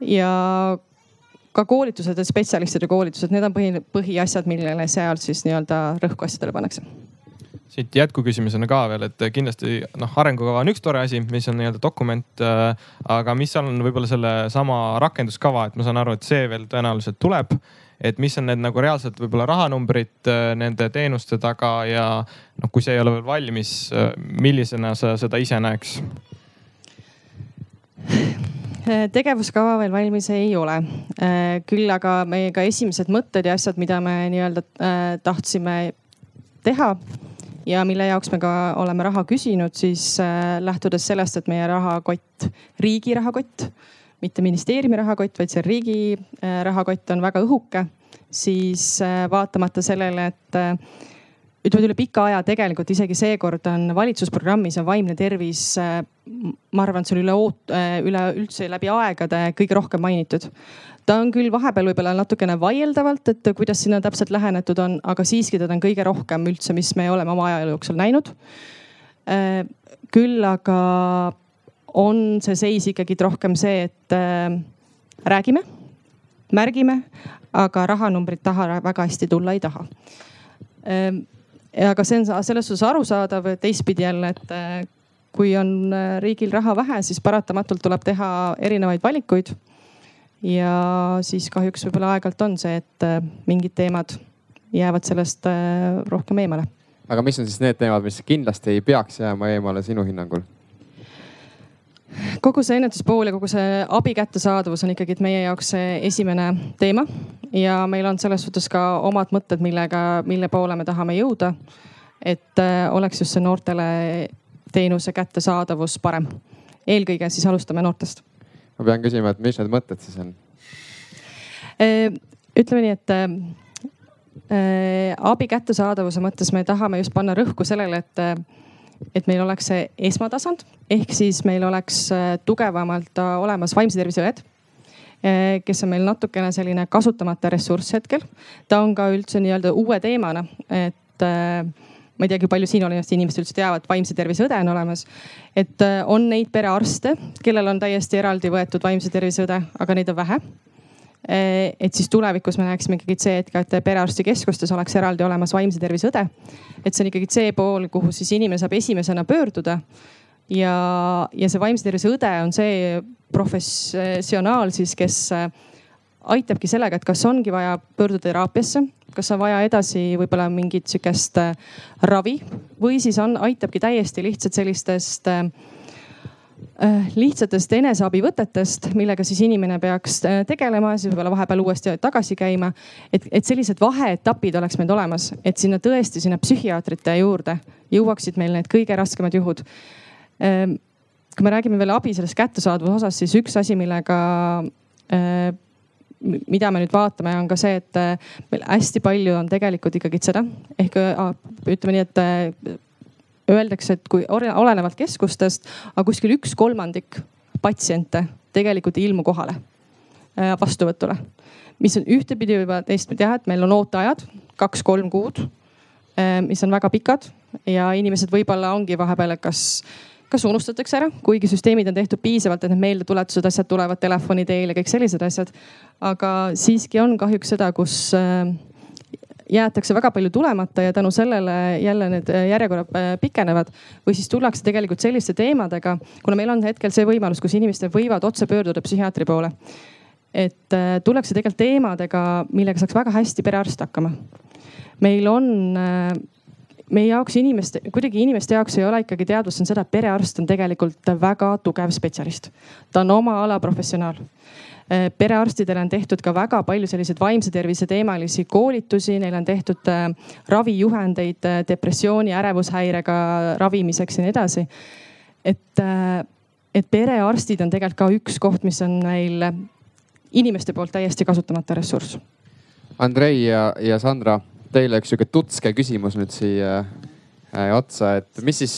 ja ka koolitused ja spetsialistide koolitused, need on põhi, põhiasjad, millele seal siis nii-öelda rõhku asjadele pannakse siit jätkuküsimusena ka veel, et kindlasti noh, arengukava on üks tore asi, mis on nii-öelda dokument äh,. aga mis on võib-olla sellesama rakenduskava, et ma saan aru, et see veel tõenäoliselt tuleb. et mis on need nagu reaalselt võib-olla rahanumbrid äh, nende teenuste taga ja noh, kui see ei ole veel valmis äh,, millisena sa seda ise näeks? tegevuskava veel valmis ei ole. Äh, küll aga meie ka esimesed mõtted ja asjad, mida me nii-öelda äh, tahtsime teha ja mille jaoks me ka oleme raha küsinud, siis äh, lähtudes sellest, et meie rahakott, riigi rahakott, mitte ministeeriumi rahakott, vaid see riigi äh, rahakott on väga õhuke, siis äh, vaatamata sellele, et ütleme üle pika aja tegelikult isegi seekord on valitsusprogrammis on vaimne tervis, ma arvan, et see on üle oot-, üleüldse läbi aegade kõige rohkem mainitud ta on küll vahepeal võib-olla natukene vaieldavalt, et kuidas sinna täpselt lähenetud on, aga siiski teda on kõige rohkem üldse, mis me oleme oma ajaloo jooksul näinud. Äh, küll aga on see seis ikkagi rohkem see, et äh, räägime, märgime, aga rahanumbrid taha väga hästi tulla ei taha. Äh, aga see on selles suhtes arusaadav, teistpidi jälle, et kui on riigil raha vähe, siis paratamatult tuleb teha erinevaid valikuid ja siis kahjuks võib-olla aeg-ajalt on see, et äh, mingid teemad jäävad sellest äh, rohkem eemale. aga mis on siis need teemad, mis kindlasti ei peaks jääma eemale sinu hinnangul? kogu see ennetuspool ja kogu see abi kättesaadavus on ikkagi meie jaoks see esimene teema ja meil on selles suhtes ka omad mõtted, millega, mille poole me tahame jõuda. et äh, oleks just see noortele teenuse kättesaadavus parem. eelkõige siis alustame noortest ma pean küsima, et mis need mõtted siis on? Äh, ütleme nii, et äh, abi kättesaadavuse mõttes me tahame just panna rõhku sellele, et äh, et meil oleks see esmatasand ehk siis meil oleks äh, tugevamalt äh, olemas vaimse tervise õed äh, kes on meil natukene selline kasutamata ressurss hetkel. ta on ka üldse nii-öelda uue teemana, et ma ei teagi, palju siin olevast inimesed üldse teavad, vaimse tervise õde on olemas. et on neid perearste, kellel on täiesti eraldi võetud vaimse tervise õde, aga neid on vähe et siis tulevikus me näeksime ikkagi see, et ka, et perearstikeskustes oleks eraldi olemas vaimse tervise õde. et see on ikkagi see pool, kuhu siis inimene saab esimesena pöörduda ja, ja see vaimse tervise õde on see professionaal siis, kes äh, aitabki sellega, et kas ongi vaja pöörduda teraapiasse, kas on vaja edasi võib-olla mingit sihukest äh, ravi või siis on, aitabki täiesti lihtsalt sellistest äh, lihtsatest eneseabivõtetest, millega siis inimene peaks tegelema, siis võib-olla vahepeal uuesti tagasi käima. et, et sellised vaheetapid oleks meil olemas, et sinna tõesti sinna psühhiaatrite juurde jõuaksid meil need kõige raskemad juhud Ehm, kui me räägime veel abi sellest kättesaadavuse osas, siis üks asi, millega, mida me nüüd vaatame, on ka see, et eh, meil hästi palju on tegelikult ikkagi seda ehk ütleme nii, et eh, öeldakse, et kui olenevalt keskustest, aga kuskil üks kolmandik patsiente tegelikult ei ilmu kohale vastuvõtule. mis on ühtepidi võib-olla teistpidi jah, et meil on ooteajad kaks-kolm kuud, mis on väga pikad ja inimesed võib-olla ongi vahepeal, kas kas unustatakse ära, kuigi süsteemid on tehtud piisavalt, et need meeldetuletused, asjad tulevad telefoni teel ja kõik sellised asjad. aga siiski on kahjuks seda, kus äh, jäetakse väga palju tulemata ja tänu sellele jälle need äh, järjekorrad äh, pikenevad. või siis tullakse tegelikult selliste teemadega, kuna meil on hetkel see võimalus, kus inimesed võivad otse pöörduda psühhiaatri poole. et tullakse tegelikult teemadega, millega saaks väga hästi perearst hakkama. meil on meie jaoks inimeste, kuidagi inimeste jaoks ei ole ikkagi teadvus on seda, et perearst on tegelikult väga tugev spetsialist. ta on oma ala professionaal äh, perearstidele on tehtud ka väga palju selliseid vaimse tervise teemalisi koolitusi, neil on tehtud äh, ravijuhendeid äh, depressiooni, ärevushäirega ravimiseks ja nii edasi. et, et perearstid on tegelikult ka üks koht, mis on meil inimeste poolt täiesti kasutamata ressurss. Andrei ja, ja Sandra teile üks sihuke tutske küsimus nüüd siia äh, otsa, et mis siis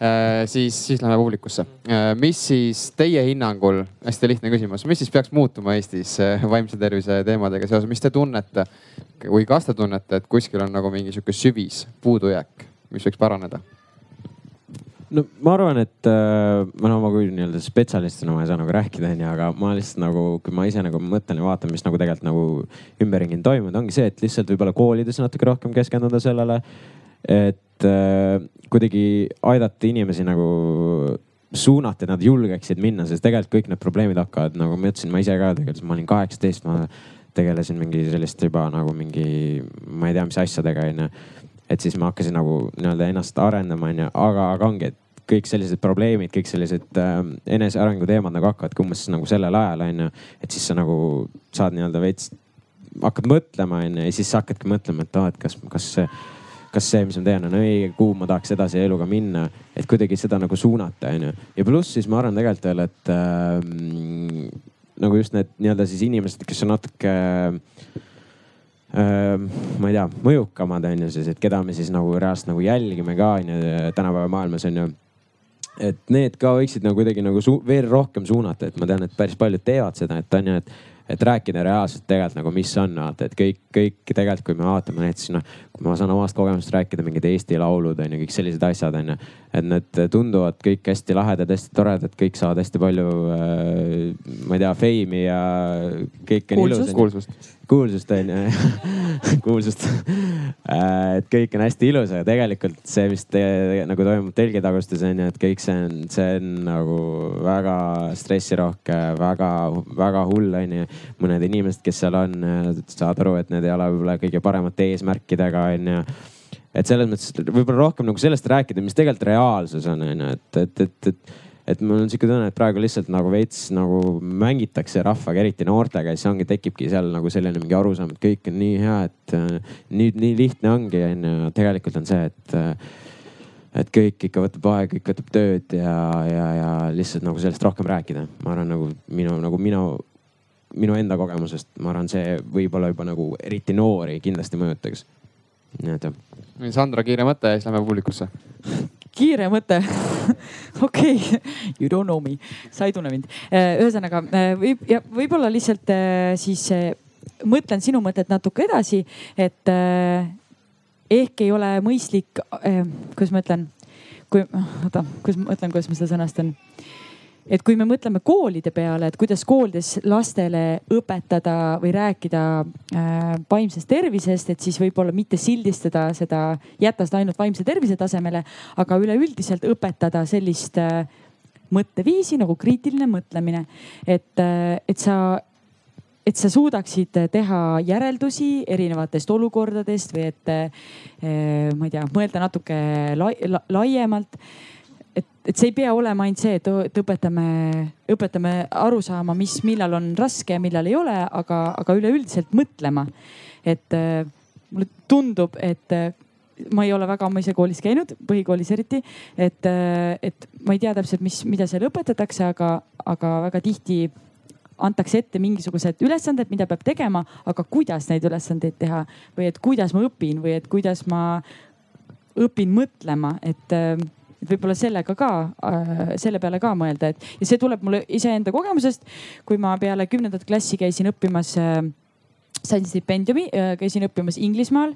äh,, siis, siis läheme publikusse äh,. mis siis teie hinnangul, hästi lihtne küsimus, mis siis peaks muutuma Eestis äh, vaimse tervise teemadega seoses, mis te tunnete või kas te tunnete, et kuskil on nagu mingi sihuke süvis puudujääk, mis võiks paraneda? No ma arvan, et äh, ma no ma kui nii-öelda spetsialistina ma ei saa nagu rääkida, onju, aga ma lihtsalt nagu, kui ma ise nagu mõtlen ja vaatan, mis nagu tegelikult nagu ümberringi on toimunud, ongi see, et lihtsalt võib-olla koolides natuke rohkem keskenduda sellele. et äh, kuidagi aidata inimesi nagu suunata, et nad julgeksid minna, sest tegelikult kõik need probleemid hakkavad nagu ma ütlesin, ma ise ka tegelikult, ma olin kaheksateist, ma tegelesin mingi sellist juba nagu mingi, ma ei tea, mis asjadega onju et siis ma hakkasin nagu nii-öelda ennast arendama, onju, aga, aga ongi, et kõik sellised probleemid, kõik sellised äh, enesearengu teemad nagu hakkavadki umbes nagu sellel ajal onju. et siis sa nagu saad nii-öelda veits, hakkad mõtlema onju ja siis sa hakkadki mõtlema, et aa, et kas, kas see, kas see, mis ma teen, on õige, kuhu ma tahaks edasi eluga minna. et kuidagi seda nagu suunata onju. ja pluss siis ma arvan tegelikult veel, et äh, nagu just need nii-öelda siis inimesed, kes on natuke äh, ma ei tea, mõjukamad on ju siis, et keda me siis nagu reaalselt nagu jälgime ka on ju tänapäeva maailmas on ju et need ka võiksid nagu kuidagi nagu veel rohkem suunata, et ma tean, et päris paljud teevad seda, et on ju, et et rääkida reaalselt tegelikult nagu, mis on, vaata, et kõik, kõik tegelikult, kui me vaatame näiteks noh, kui ma saan omast kogemusest rääkida, mingid Eesti laulud on ju, kõik sellised asjad on ju. et need tunduvad kõik hästi lahedad, hästi toredad, kõik saavad hästi palju äh,, ma ei tea, feimi ja kõik on ilus. kuulsust kuulsust on ju [LAUGHS] kuulsust. Äh, et kõik on hästi ilus, aga tegelikult see, mis te, nagu toimub telgitagustes on ju, et kõik see on, see on nagu väga stressirohke, väga-väga hull on ju. mõned inimesed, kes seal on, saad aru, et need ei ole võib-olla kõige paremate eesmärkidega on ju. Et selles mõttes võib-olla rohkem nagu sellest rääkida, mis tegelikult reaalsus on, on ju, et, et, et, et et mul on sihuke tunne, et praegu lihtsalt nagu veits nagu mängitakse rahvaga, eriti noortega ja siis ongi, tekibki seal nagu selline mingi arusaam, et kõik on nii hea, et äh, nüüd nii lihtne ongi onju. tegelikult on see, et äh, et kõik ikka võtab aega, kõik võtab tööd ja, ja, ja lihtsalt nagu sellest rohkem rääkida. ma arvan, nagu minu, nagu minu, minu enda kogemusest, ma arvan, see võib-olla juba nagu eriti noori kindlasti mõjutaks. nii et jah. Sandra, kiire mõte ja siis lähme publikusse kiire mõte [LAUGHS] okei you don't know me, sa ei tunne mind. ühesõnaga võib ja võib-olla lihtsalt siis mõtlen sinu mõtet natuke edasi, et ehk ei ole mõistlik, kuidas ma ütlen, kui, oota, kuidas ma mõtlen, kuidas ma seda sõnastan et kui me mõtleme koolide peale, et kuidas koolides lastele õpetada või rääkida äh, vaimsest tervisest, et siis võib-olla mitte sildistada seda, jätta seda ainult vaimse tervise tasemele, aga üleüldiselt õpetada sellist äh, mõtteviisi nagu kriitiline mõtlemine. et äh,, et sa, et sa suudaksid teha järeldusi erinevatest olukordadest või et äh, ma ei tea, mõelda natuke lai, la, laiemalt et, see ei pea olema ainult see, et, et õpetame, õpetame aru saama, mis, millal on raske ja millal ei ole, aga, aga üleüldiselt mõtlema. et äh, mulle tundub, et äh, ma ei ole väga ammu ise koolis käinud, põhikoolis eriti, et, äh, et ma ei tea täpselt, mis, mida seal õpetatakse, aga, aga väga tihti antakse ette mingisugused ülesanded, mida peab tegema, aga kuidas neid ülesandeid teha või et kuidas ma õpin või et kuidas ma õpin mõtlema, et et võib-olla sellega ka, äh, selle peale ka mõelda, et ja see tuleb mulle iseenda kogemusest, kui ma peale kümnendat klassi käisin õppimas, äh, sain stipendiumi, äh, käisin õppimas Inglismaal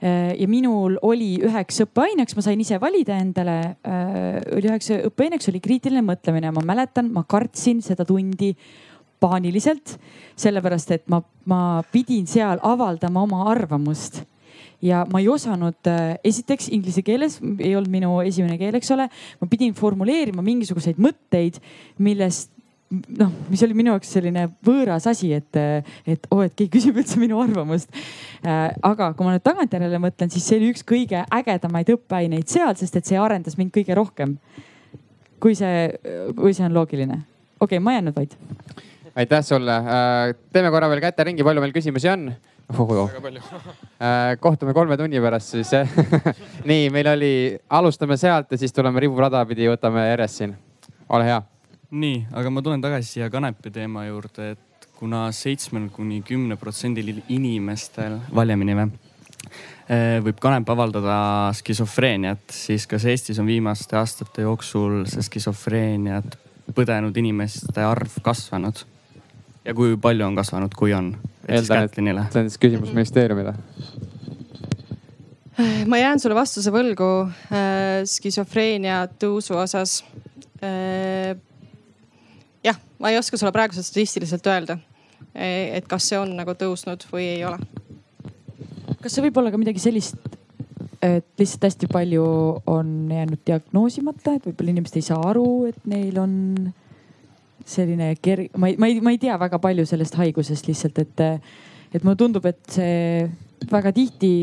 ja minul oli üheks õppeaineks, ma sain ise valida endale, oli üheks õppeaineks oli kriitiline mõtlemine. ma mäletan, ma kartsin seda tundi paaniliselt, sellepärast et ma, ma pidin seal avaldama oma arvamust ja ma ei osanud, äh, esiteks inglise keeles ei olnud minu esimene keel, eks ole. ma pidin formuleerima mingisuguseid mõtteid, millest noh, mis oli minu jaoks selline võõras asi, et, et oo oh,, et keegi küsib üldse minu arvamust. Äh, aga kui ma nüüd tagantjärele mõtlen, siis see oli üks kõige ägedamaid õppeaineid seal, sest et see arendas mind kõige rohkem. kui see, kui see on loogiline. okei okay,, ma jään nüüd vait. aitäh sulle. Äh, teeme korra veel käte ringi, palju meil küsimusi on väga palju [LAUGHS] äh, kohtume kolme tunni pärast siis jah [LAUGHS] nii, meil oli, alustame sealt ja siis tuleme riburada pidi, võtame järjest siin. ole hea. nii, aga ma tulen tagasi siia kanepi teema juurde, et kuna seitsmel kuni kümne protsendil inimestel, valjemini või? Äh, võib kanep avaldada skisofreeniat, siis kas Eestis on viimaste aastate jooksul see skisofreeniat põdenud inimeste arv kasvanud? ja kui palju on kasvanud, kui on? Eeldan, et see on siis küsimus ministeeriumile. ma jään sulle vastuse võlgu äh, skisofreenia tõusu osas äh,. jah, ma ei oska sulle praeguselt statistiliselt öelda, e, et kas see on nagu tõusnud või ei ole. kas see võib olla ka midagi sellist, et lihtsalt hästi palju on jäänud diagnoosimata, et võib-olla inimesed ei saa aru, et neil on selline kerg-, ma ei, ma ei, ma ei tea väga palju sellest haigusest lihtsalt, et, et mulle tundub, et see väga tihti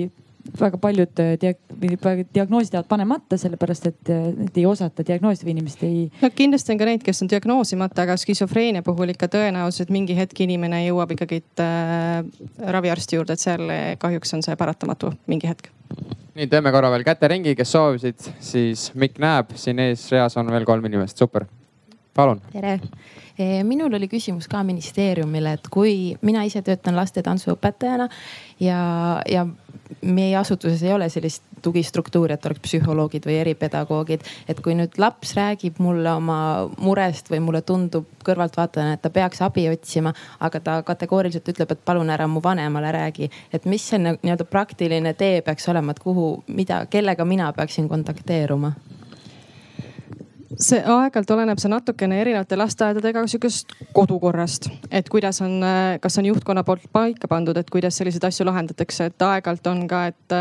väga paljud diag-, diagnoosid jäävad panemata, sellepärast et, et ei osata diagnoosida või inimesed ei. no kindlasti on ka neid, kes on diagnoosimata, aga skisofreenia puhul ikka tõenäoliselt mingi hetk inimene jõuab ikkagi äh, raviarsti juurde, et seal kahjuks on see paratamatu mingi hetk. nii, teeme korra veel käteringi, kes soovisid, siis Mikk näeb, siin eesreas on veel kolm inimest, super palun. tere, e, minul oli küsimus ka ministeeriumile, et kui mina ise töötan lastetantsuõpetajana ja, ja meie asutuses ei ole sellist tugistruktuuri, et oleks psühholoogid või eripedagoogid. et kui nüüd laps räägib mulle oma murest või mulle tundub kõrvaltvaatajana, et ta peaks abi otsima, aga ta kategooriliselt ütleb, et palun ära mu vanemale räägi. et mis see nii-öelda praktiline tee peaks olema, et kuhu, mida, kellega mina peaksin kontakteeruma? See aeg-ajalt oleneb see natukene erinevate lasteaedadega sihukesest kodukorrast, et kuidas on, kas on juhtkonna poolt paika pandud, et kuidas selliseid asju lahendatakse, et aeg-ajalt on ka, et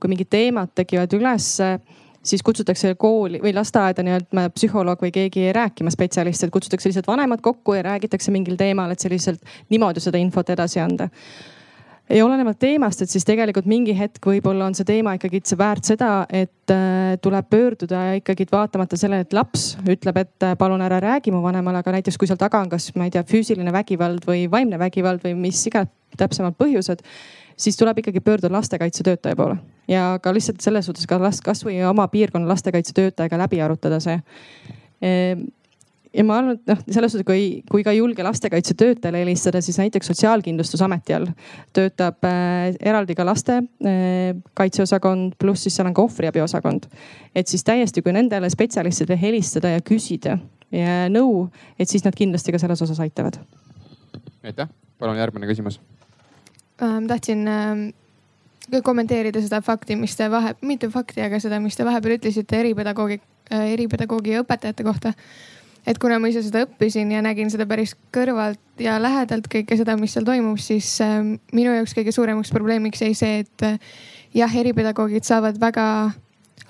kui mingid teemad tekivad ülesse siis kutsutakse kooli või lasteaeda nii-öelda psühholoog või keegi rääkima spetsialist, et kutsutakse lihtsalt vanemad kokku ja räägitakse mingil teemal, et selliselt niimoodi seda infot edasi anda ja olenevalt teemast, et siis tegelikult mingi hetk võib-olla on see teema ikkagi väärt seda, et äh, tuleb pöörduda ikkagi vaatamata sellele, et laps ütleb, et äh, palun ära räägi mu vanemale, aga näiteks kui seal taga on kas, ma ei tea, füüsiline vägivald või vaimne vägivald või mis iganes täpsemad põhjused siis tuleb ikkagi pöörduda lastekaitsetöötaja poole. Ja ka lihtsalt selles suhtes ka last kasvõi oma piirkonna lastekaitsetöötajaga läbi arutada see. Ehm, ja ma arvan, et noh, selles suhtes, kui, kui ka julge lastekaitsetöötajale helistada, siis näiteks Sotsiaalkindlustusameti all töötab äh, eraldi ka laste äh, kaitseosakond, pluss siis seal on ka ohvriabiosakond. et siis täiesti, kui nendele spetsialistidele helistada ja küsida ja nõu, et siis nad kindlasti ka selles osas aitavad. aitäh, palun järgmine küsimus ähm,. tahtsin ähm kommenteerida seda fakti, mis te vahe, mitte fakti, aga seda, mis te vahepeal ütlesite eripedagoogi, äh, eripedagoogi õpetajate kohta. Et kuna ma ise seda õppisin ja nägin seda päris kõrvalt ja lähedalt kõike seda, mis seal toimub, siis äh, minu jaoks kõige suuremaks probleemiks jäi see, et äh, jah, eripedagoogid saavad väga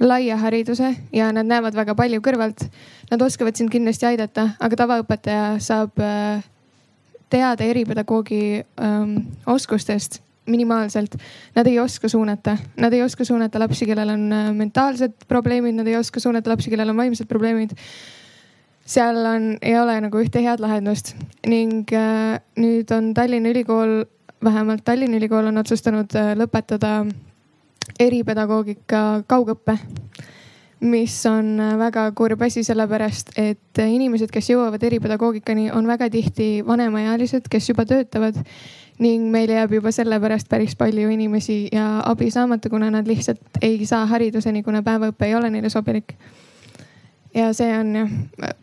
laia hariduse ja nad näevad väga palju kõrvalt. Nad oskavad sind kindlasti aidata, aga tavaõpetaja saab äh, teada eripedagoogi ähm, oskustest minimaalselt. Nad ei oska suunata, nad ei oska suunata lapsi, kellel on äh, mentaalsed probleemid, nad ei oska suunata lapsi, kellel on vaimsed probleemid. Seal on, ei ole nagu ühte head lahendust ning äh, nüüd on Tallinna Ülikool, vähemalt Tallinna Ülikool on otsustanud äh, lõpetada eripedagoogika kaugõppe mis on äh, väga kurb asi, sellepärast et inimesed, kes jõuavad eripedagoogikani, on väga tihti vanemaealised, kes juba töötavad ning meil jääb juba sellepärast päris palju inimesi ja abi saamata, kuna nad lihtsalt ei saa hariduseni, kuna päevaõpe ei ole neile sobilik. Ja see on jah,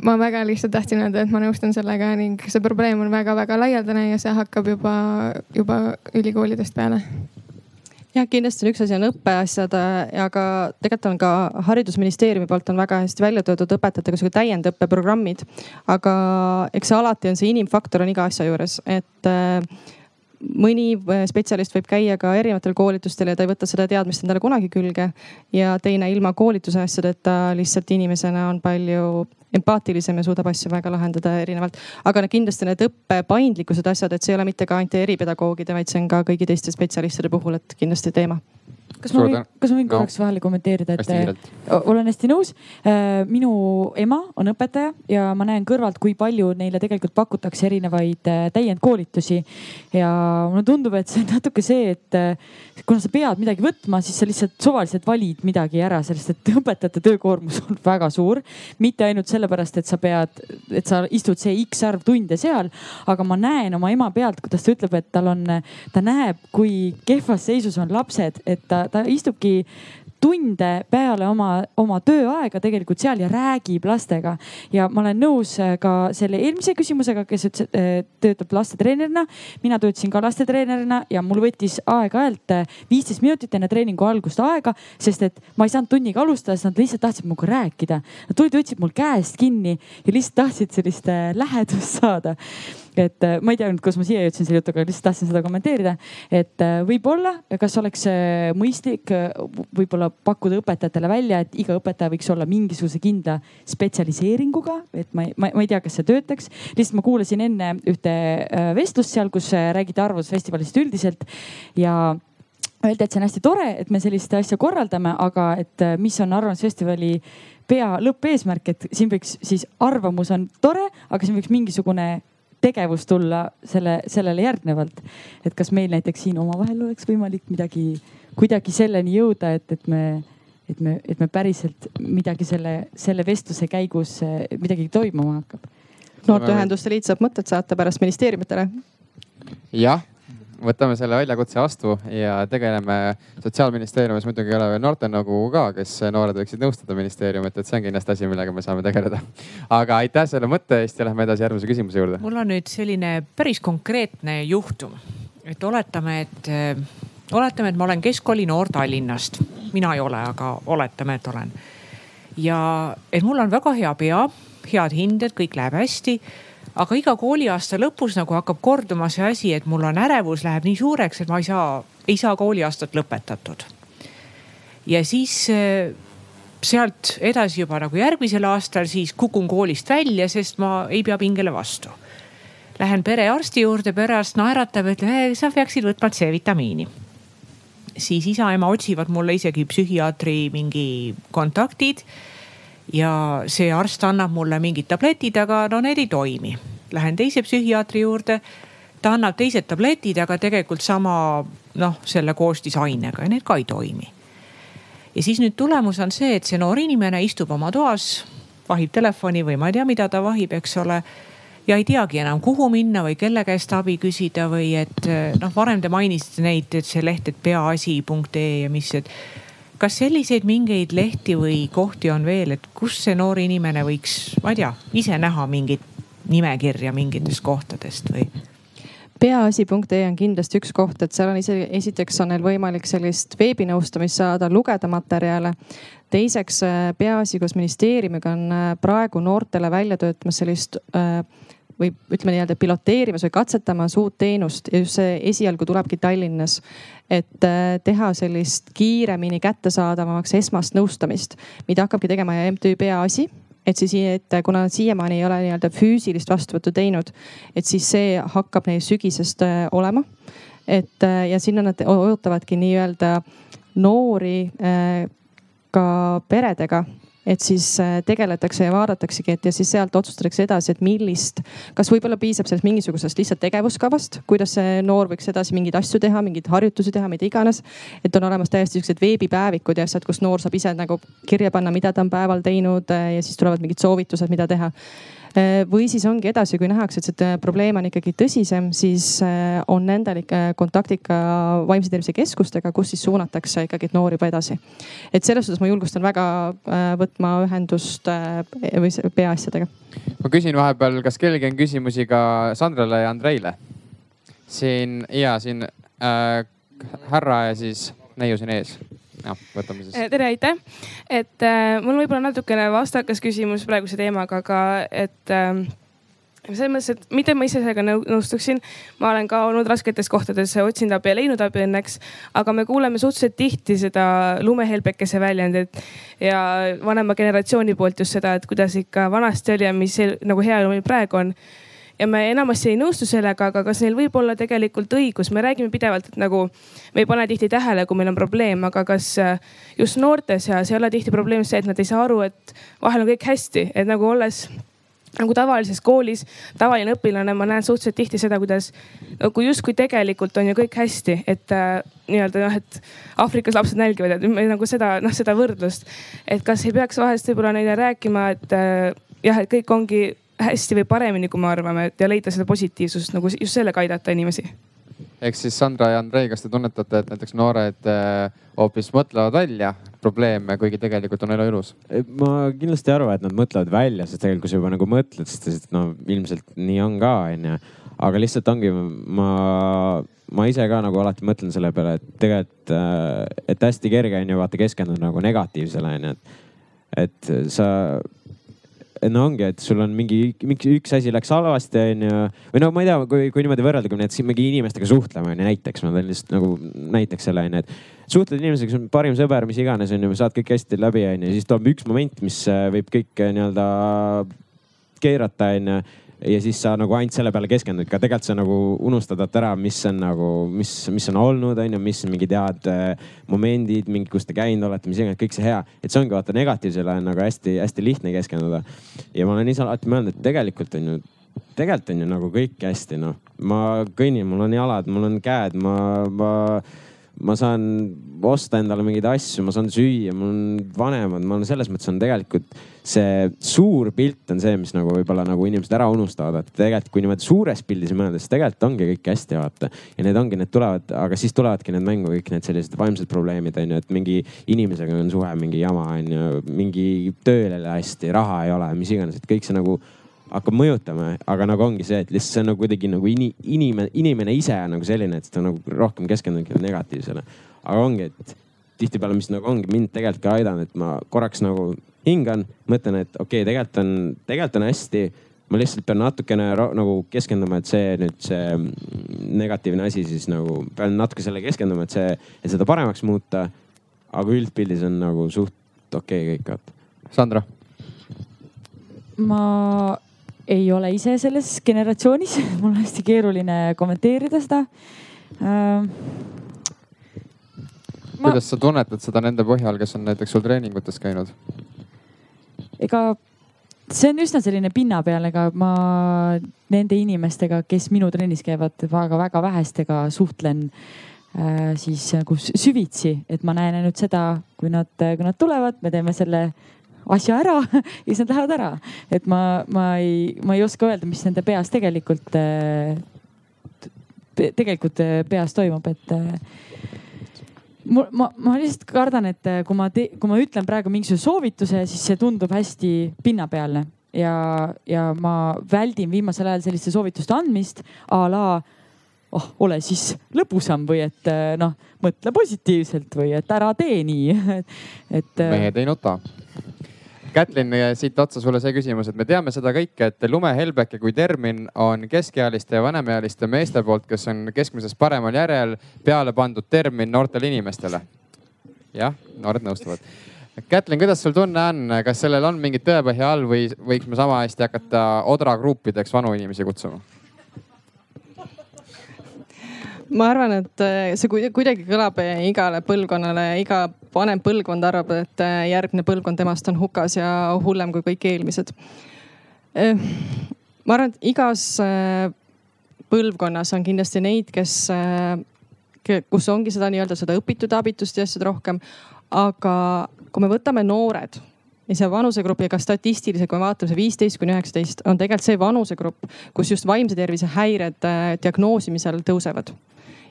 ma väga lihtsalt tahtsin öelda, et ma nõustun sellega ning see probleem on väga-väga laialdane ja see hakkab juba, juba ülikoolidest peale jah, kindlasti on üks asi on õppeasjad, aga tegelikult on ka haridusministeeriumi poolt on väga hästi välja toodud õpetajatega sihuke täiendõppeprogrammid. aga eks alati on see inimfaktor on iga asja juures, et mõni äh, spetsialist võib käia ka erinevatel koolitustel ja ta ei võta seda teadmist endale kunagi külge. ja teine ilma koolituse asjadeta lihtsalt inimesena on palju empaatilisem ja suudab asju väga lahendada erinevalt. aga kindlasti need õppe paindlikkused asjad, et see ei ole mitte ka ainult eripedagoogide, vaid see on ka kõigi teiste spetsialistide puhul, et kindlasti teema kas ma võin, kas ma võin korraks no. vahele kommenteerida, et hästi olen hästi nõus. Äh, minu ema on õpetaja ja ma näen kõrvalt, kui palju neile tegelikult pakutakse erinevaid äh, täiendkoolitusi. ja mulle tundub, et see on natuke see, et äh, kuna sa pead midagi võtma, siis sa lihtsalt suvaliselt valid midagi ära, sellest et [LAUGHS] õpetajate töökoormus on väga suur. mitte ainult sellepärast, et sa pead, et sa istud see X arv tunde seal, aga ma näen oma ema pealt, kuidas ta ütleb, et tal on, ta näeb, kui kehvas seisus on lapsed, et ta ta istubki tunde peale oma, oma tööaega tegelikult seal ja räägib lastega. ja ma olen nõus äh, ka selle eelmise küsimusega, kes ütles, et äh, töötab lastetreenerina. mina töötasin ka lastetreenerina ja mul võttis aeg-ajalt äh, viisteist minutit enne treeningu algust aega, sest et ma ei saanud tunniga alustada, sest nad lihtsalt tahtsid minuga rääkida. Nad tulid, võtsid mul käest kinni ja lihtsalt tahtsid sellist lähedust saada et äh, ma ei tea nüüd, kus ma siia jõudsin selle jutuga, lihtsalt tahtsin seda kommenteerida. et äh, võib-olla, kas oleks äh, mõistlik võib-olla pakkuda õpetajatele välja, et iga õpetaja võiks olla mingisuguse kindla spetsialiseeringuga, et ma ma, ma ei tea, kas see töötaks. lihtsalt ma kuulasin enne ühte vestlust seal, kus räägiti Arvamusfestivalist üldiselt ja öeldi, et see on hästi tore, et me sellist asja korraldame, aga et mis on Arvamusfestivali pea lõppeesmärk, et siin võiks siis arvamus on tore, aga siin võiks mingisugune tegevus tulla selle, sellele järgnevalt. et kas meil näiteks siin omavahel oleks võimalik midagi, kuidagi selleni jõuda, et, et me, et me, et me päriselt midagi selle, selle vestluse käigus midagi toimuma hakkab. noorteühenduste liit saab mõtted saata pärast ministeeriumitele. jah võtame selle väljakutse vastu ja tegeleme sotsiaalministeeriumis muidugi ei ole veel noortenõukogu ka, kes noored võiksid nõustada ministeeriumit, et see on kindlasti asi, millega me saame tegeleda. aga aitäh selle mõtte eest ja lähme edasi järgmise küsimuse juurde. mul on nüüd selline päris konkreetne juhtum, et oletame, et oletame, et ma olen keskkooli noor Tallinnast, mina ei ole, aga oletame, et olen. ja et mul on väga hea pea, head hinded, kõik läheb hästi aga iga kooliaasta lõpus nagu hakkab korduma see asi, et mul on ärevus läheb nii suureks, et ma ei saa, ei saa kooliaastat lõpetatud. ja siis eh, sealt edasi juba nagu järgmisel aastal siis kukun koolist välja, sest ma ei pea pingele vastu. Lähen perearsti juurde, perearst naeratab, ütleb, sa peaksid võtma C-vitamiini. siis isa-ema otsivad mulle isegi psühhiaatri mingi kontaktid ja see arst annab mulle mingid tabletid, aga no need ei toimi. Lähen teise psühhiaatri juurde, ta annab teised tabletid, aga tegelikult sama noh, selle koostisainega ja need ka ei toimi. ja siis nüüd tulemus on see, et see noor inimene istub oma toas, vahib telefoni või ma ei tea, mida ta vahib, eks ole ja ei teagi enam, kuhu minna või kelle käest abi küsida või et noh, varem te mainisite neid, et see leht, et peaasi.ee ja mis, et kas selliseid mingeid lehti või kohti on veel, et kus see noor inimene võiks, ma ei tea, ise näha mingit nimekirja mingitest kohtadest või? peaasi.ee on kindlasti üks koht, et seal on ise, esiteks on neil võimalik sellist veebinõustamist saada, lugeda materjale. teiseks Peaasi koos ministeeriumiga on praegu noortele välja töötamas sellist äh, või ütleme nii-öelda piloteerimas või katsetamas uut teenust ja just see esialgu tulebki Tallinnas. et äh, teha sellist kiiremini kättesaadavamaks esmast nõustamist, mida hakkabki tegema MTÜ Peaasi et siis, et kuna nad siiamaani ei ole nii-öelda füüsilist vastuvõttu teinud, et siis see hakkab neil sügisest äh, olema. et äh, ja sinna nad ootavadki nii-öelda noori ka peredega et siis äh, tegeletakse ja vaadataksegi, et ja siis sealt otsustatakse edasi, et millist, kas võib-olla piisab sellest mingisugusest lihtsalt tegevuskavast, kuidas see noor võiks edasi mingeid asju teha, mingeid harjutusi teha, mida iganes. et on olemas täiesti siuksed veebipäevikud ja asjad, kus noor saab ise nagu kirja panna, mida ta on päeval teinud äh, ja siis tulevad mingid soovitused, mida teha või siis ongi edasi, kui nähakse, et see probleem on ikkagi tõsisem, siis äh, on nendel ikka kontaktid ka vaimse tervise keskustega, kus siis suunatakse ikkagi noori juba edasi. et selles suhtes ma julgustan väga äh, võtma ühendust või peaasjadega. ma küsin vahepeal, kas kellelgi on küsimusi ka Sandrale ja Andreile? siin ja siin äh, härra ja siis neiu siin ees jah, võtame siis. tere, aitäh. et äh, mul võib-olla natukene vastakas küsimus praeguse teemaga, aga et äh, selles mõttes, et mitte ma ise sellega nõustuksin. ma olen ka olnud rasketes kohtades, otsinud abi ja leidnud abi õnneks, aga me kuuleme suhteliselt tihti seda lumehelbekese väljendit ja vanema generatsiooni poolt just seda, et kuidas ikka vanasti oli ja mis nagu heaolu meil praegu on ja me enamasti ei nõustu sellega, aga kas neil võib olla tegelikult õigus, me räägime pidevalt, et nagu me ei pane tihti tähele, kui meil on probleem, aga kas äh, just noorte seas ei ole tihti probleem see, et nad ei saa aru, et vahel on kõik hästi, et nagu olles nagu tavalises koolis, tavaline õpilane, ma näen suhteliselt tihti seda, kuidas nagu justkui tegelikult on ju kõik hästi, et äh, nii-öelda noh, et Aafrikas lapsed nälgivad, et nagu seda, noh, seda võrdlust. et kas ei peaks vahest võib-olla neile rääkima, et äh, jah, et kõik ongi hästi või paremini, kui me arvame ja leida seda positiivsust nagu just sellega aidata inimesi. ehk siis Sandra ja Andrei, kas te tunnetate, et näiteks noored äh, hoopis mõtlevad välja probleeme, kuigi tegelikult on elu ilus? ma kindlasti ei arva, et nad mõtlevad välja, sest tegelikult kui sa juba nagu mõtled, siis no ilmselt nii on ka, onju. aga lihtsalt ongi, ma, ma ise ka nagu alati mõtlen selle peale, et tegelikult, äh, et hästi kerge on ju vaata keskenduda nagu negatiivsele onju, et, et sa no ongi, et sul on mingi, mingi üks asi läks halvasti, onju. või no ma ei tea, kui, kui niimoodi võrrelda, kui me näiteks mingi inimestega suhtleme, onju, näiteks ma teen lihtsalt nagu näiteks selle, onju, et suhtled inimesega, kes on parim sõber, mis iganes, onju, saad kõik hästi läbi, onju, siis tuleb üks moment, mis äh, võib kõik äh, nii-öelda keerata, onju ja siis sa nagu ainult selle peale keskendud ka, tegelikult sa nagu unustad ära, mis on nagu, mis, mis on olnud, on ju, mis mingid head äh, momendid, mingi, kus te käinud olete, mis iganes, kõik see hea. et see ongi vaata negatiivsele on nagu hästi-hästi lihtne keskenduda. ja ma olen ise alati mõelnud, et tegelikult on ju tegelikult on ju nagu kõik hästi, noh. ma kõnnin, mul on jalad, mul on käed, ma, ma ma saan osta endale mingeid asju, ma saan süüa, mul on vanemad, ma olen selles mõttes on tegelikult see suur pilt on see, mis nagu võib-olla nagu inimesed ära unustavad, et tegelikult kui niimoodi suures pildis mõelda, siis tegelikult ongi kõik hästi, vaata. ja need ongi, need tulevad, aga siis tulevadki need mängu kõik need sellised vaimsed probleemid on ju, et mingi inimesega on suhe mingi jama on ju, mingi tööl ei lähe hästi, raha ei ole, mis iganes, et kõik see nagu hakkab mõjutama, aga nagu ongi see, et lihtsalt see on nagu kuidagi nagu ini, inimene, inimene ise on nagu selline, et ta nagu rohkem keskendubki negatiivsele. aga ongi, et tihtipeale, mis nagu ongi mind tegelikult ka aidanud, et ma korraks nagu hingan, mõtlen, et okei okay,, tegelikult on, tegelikult on hästi. ma lihtsalt pean natukene nagu keskenduma, et see nüüd see negatiivne asi siis nagu pean natuke selle keskenduma, et see, et seda paremaks muuta. aga üldpildis on nagu suht okei okay, kõik, vaata. Sandra ma ei ole ise selles generatsioonis [LAUGHS] mul on hästi keeruline kommenteerida seda äh,. Ma... kuidas sa tunnetad seda nende põhjal, kes on näiteks sul treeningutes käinud? ega see on üsna selline pinnapeal, ega ma nende inimestega, kes minu trennis käivad, väga-väga vähestega suhtlen äh, siis nagu süvitsi, et ma näen ainult seda, kui nad, kui nad tulevad, me teeme selle asja ära [LAUGHS] ja siis nad lähevad ära. et ma, ma ei, ma ei oska öelda, mis nende peas tegelikult, tegelikult peas toimub, et ma, ma, ma lihtsalt kardan, et kui ma, kui ma ütlen praegu mingisuguse soovituse, siis see tundub hästi pinnapealne ja, ja ma väldin viimasel ajal selliste soovituste andmist a la oh, ole siis lõbusam või et noh, mõtle positiivselt või et ära tee nii [LAUGHS] et. mehed ei nuta. Kätlin, siit otsa sulle see küsimus, et me teame seda kõike, et lumehelbeke kui termin on keskealiste ja vanemaealiste meeste poolt, kes on keskmisest paremal järjel peale pandud termin noortele inimestele. jah, noored nõustuvad. Kätlin, kuidas sul tunne on, kas sellel on mingit tõepõhja all või võiks me sama hästi hakata odragruppideks vanu inimesi kutsuma? Ma arvan, et äh, see kuidagi kõlab igale põlvkonnale, iga vanem põlvkond arvab, et äh, järgmine põlvkond temast on hukas ja hullem kui kõik eelmised. Äh, ma arvan, et igas põlvkonnas on kindlasti neid, kes, kus ongi seda nii-öelda seda õpitud abitust ja asjad rohkem. aga kui me võtame noored ja see vanusegrupp ja ka statistiliselt, kui me vaatame see viisteist kuni üheksateist on tegelikult see vanusegrupp, kus just vaimse tervise häired diagnoosimisel tõusevad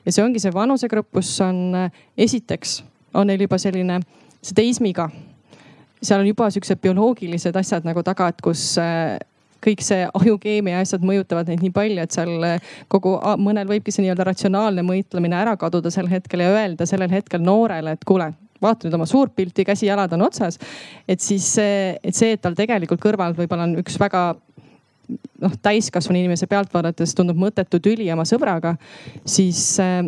ja see ongi see vanusegrupp, kus on esiteks on neil juba selline see teismiga. seal on juba siuksed bioloogilised asjad nagu taga, et kus äh, kõik see ajukeemia asjad mõjutavad neid nii palju, et seal äh, kogu, mõnel võibki see nii-öelda ratsionaalne mõtlemine ära kaduda sel hetkel ja öelda sellel hetkel noorele, et kuule, vaata nüüd oma suurt pilti, käsi-jalad on otsas. et siis see, et see, et tal tegelikult kõrval võib-olla on üks väga noh, täiskasvanu inimese pealt vaadates tundub mõttetu tüli oma sõbraga, siis äh,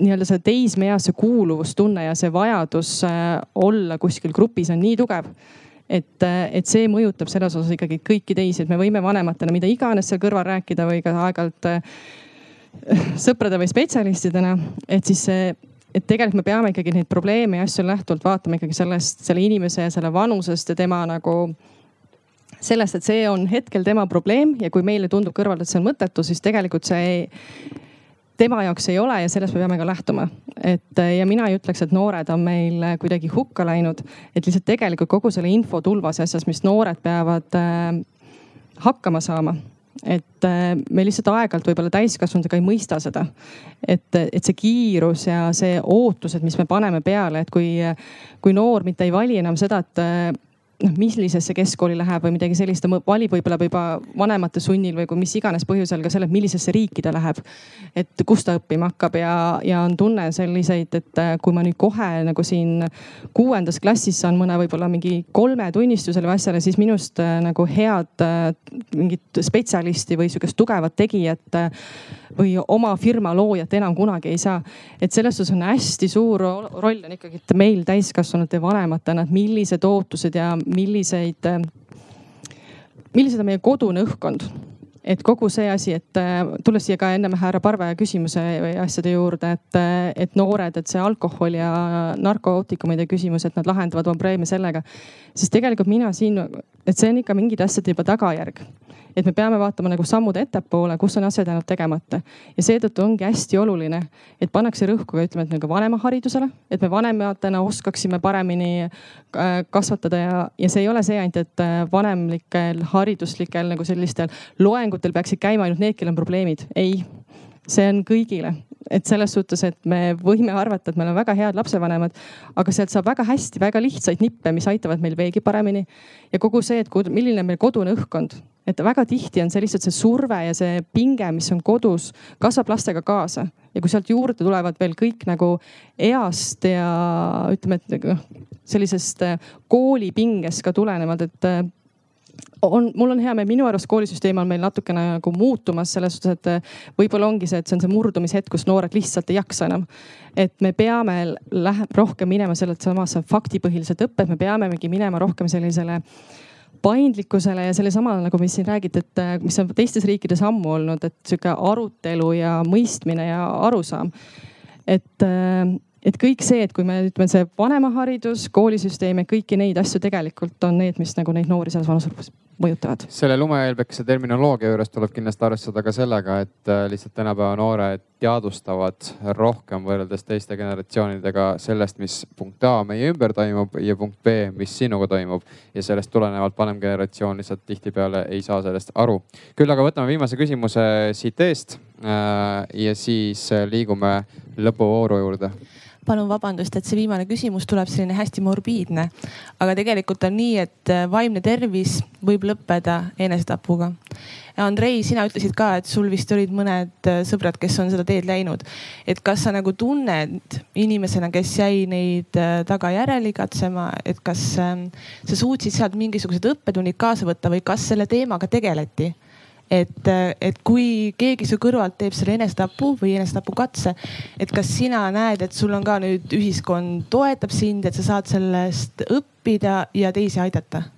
nii-öelda see teismeeas see kuuluvustunne ja see vajadus äh, olla kuskil grupis on nii tugev et, äh, et see mõjutab selles osas ikkagi kõiki teisi, et me võime vanematena mida iganes seal kõrval rääkida või ka aeg-ajalt sõprade või spetsialistidena, et siis see et tegelikult me peame ikkagi neid probleeme ja asju lähtuvalt vaatama ikkagi sellest, selle inimese ja selle vanusest ja tema nagu sellest, et see on hetkel tema probleem ja kui meile tundub kõrvalt, et see on mõttetu, siis tegelikult see ei, tema jaoks ei ole ja sellest me peame ka lähtuma. et ja mina ei ütleks, et noored on meil kuidagi hukka läinud, et lihtsalt tegelikult kogu selle infotulvas asjas, mis noored peavad äh, hakkama saama et äh, me lihtsalt aeg-ajalt võib-olla täiskasvanutega ei mõista seda. et, et see kiirus ja see ootused, mis me paneme peale, et kui, kui noor mitte ei vali enam seda, et äh, noh, millisesse keskkooli läheb või midagi sellist, ta valib võib-olla juba vanemate sunnil või kui mis iganes põhjusel ka selle, et millisesse riiki ta läheb. et kus ta õppima hakkab ja, ja on tunne selliseid, et äh, kui ma nüüd kohe nagu siin kuuendas klassis saan mõne võib-olla mingi kolme tunnistusele või asjale, siis minust äh, nagu head äh, mingit spetsialisti või sihukest tugevat tegijat või oma firma loojat enam kunagi ei saa. et selles suhtes on hästi suur roll on ikkagi meil täiskasvanute vanematena, et millised ootused ja milliseid, millised on meie kodune õhkkond et kogu see asi, et tulles siia ka ennem härra Parve küsimuse või asjade juurde, et, et noored, et see alkohol ja narkootikumide küsimus, et nad lahendavad oma probleeme sellega. siis tegelikult mina siin, et see on ikka mingite asjade juba tagajärg et me peame vaatama nagu sammud ettepoole, kus on asjad jäänud tegemata. ja seetõttu ongi hästi oluline, et pannakse rõhku ka ütleme, et nagu vanemaharidusele, et me vanematena oskaksime paremini äh, kasvatada ja, ja see ei ole see ainult, et äh, vanemlikel hariduslikel nagu sellistel loengutel peaksid käima ainult need, kellel on probleemid. ei, see on kõigile et selles suhtes, et me võime arvata, et meil on väga head lapsevanemad, aga sealt saab väga hästi väga lihtsaid nippe, mis aitavad meil veelgi paremini. ja kogu see, et milline on meil kodune õhkkond, et väga tihti on see lihtsalt see surve ja see pinge, mis on kodus, kasvab lastega kaasa ja kui sealt juurde tulevad veel kõik nagu east ja ütleme, et noh sellisest koolipingest ka tulenevad, et on, mul on hea meel, minu arust koolisüsteem on meil natukene nagu muutumas selles suhtes, et eh, võib-olla ongi see, et see on see murdumishetk, kus noored lihtsalt ei jaksa enam. et me peame läheb rohkem minema sellelt samasse faktipõhiliselt õppe, et me peamegi minema rohkem sellisele paindlikkusele ja sellesama nagu, mis siin räägiti, et eh, mis on teistes riikides ammu olnud, et sihuke arutelu ja mõistmine ja arusaam. et eh, et kõik see, et kui me ütleme, see vanemaharidus, koolisüsteem ja kõiki neid asju tegelikult on need, mis nagu neid noori selles vanuserühmas mõjutavad. selle lumehelbekese terminoloogia juures tuleb kindlasti arvestada ka sellega, et äh, lihtsalt tänapäeva noored teadvustavad rohkem võrreldes teiste generatsioonidega sellest, mis punkt A meie ümber toimub ja punkt B, mis sinuga toimub. ja sellest tulenevalt vanem generatsioon lihtsalt tihtipeale ei saa sellest aru. küll aga võtame viimase küsimuse siit eest äh, ja siis liigume lõpuvooru juurde palun vabandust, et see viimane küsimus tuleb selline hästi morbiidne. aga tegelikult on nii, et äh, vaimne tervis võib lõppeda enesetapuga. Andrei, sina ütlesid ka, et sul vist olid mõned äh, sõbrad, kes on seda teed läinud. et kas sa nagu tunned inimesena, kes jäi neid äh, tagajärjel igatsema, et kas ähm, sa suutsid sealt mingisugused õppetunnid kaasa võtta või kas selle teemaga tegeleti? Et, et kui keegi su kõrvalt teeb selle enesetapu või enesetapukatse, et kas sina näed, et sul on ka nüüd ühiskond toetab sind, et sa saad sellest õppida ja teisi aidata?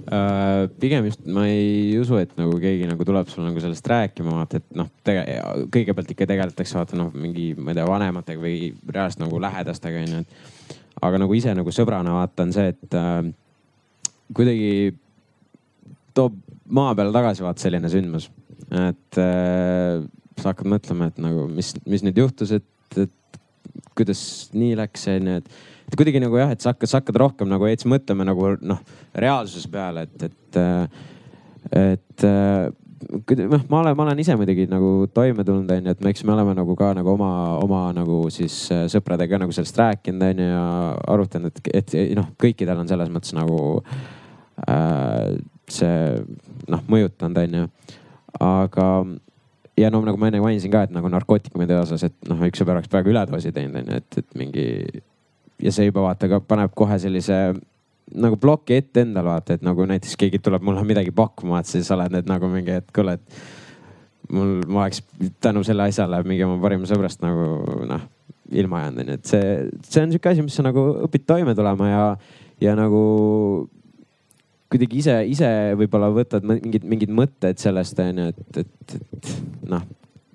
Uh, pigem just ma ei usu, et nagu keegi nagu tuleb sulle nagu sellest rääkima, vaata, et noh, kõigepealt ikka tegeletakse vaata noh, mingi, ma ei tea, vanematega või reaalselt nagu lähedastega onju, et. aga nagu ise nagu sõbrana vaatan see, et uh, kuidagi toob maa peale tagasi vaata selline sündmus. et äh, sa hakkad mõtlema, et nagu mis, mis nüüd juhtus, et, et kuidas nii läks, onju, et. et kuidagi nagu jah, et sa hakkad, sa hakkad rohkem nagu veits mõtlema nagu noh, reaalsuse peale, et, et, äh, et äh, noh, ma olen, ma olen ise muidugi nagu toime tulnud, onju, et eks me oleme nagu ka nagu oma, oma nagu siis äh, sõpradega nagu sellest rääkinud, onju ja arutanud, et, et noh, kõikidel on selles mõttes nagu äh, see noh mõjutanud, onju. aga ja no nagu ma enne mainisin ka, et nagu narkootikumide osas, et noh, üks sõber oleks praegu üledoosi teinud, onju, et, et mingi. ja see juba vaata ka paneb kohe sellise nagu ploki ette endale vaata, et nagu näiteks keegi tuleb mulle midagi pakkuma, et siis oled nüüd nagu mingi, et kuule, et mul, ma oleks tänu selle asjale mingi oma parima sõbrast nagu noh, ilma jäänud onju, et see, see on sihuke asi, mis sa nagu õpid toime tulema ja, ja nagu kuidagi ise, ise võib-olla võtad mingid, mingid mõtted sellest onju, et, et, et noh.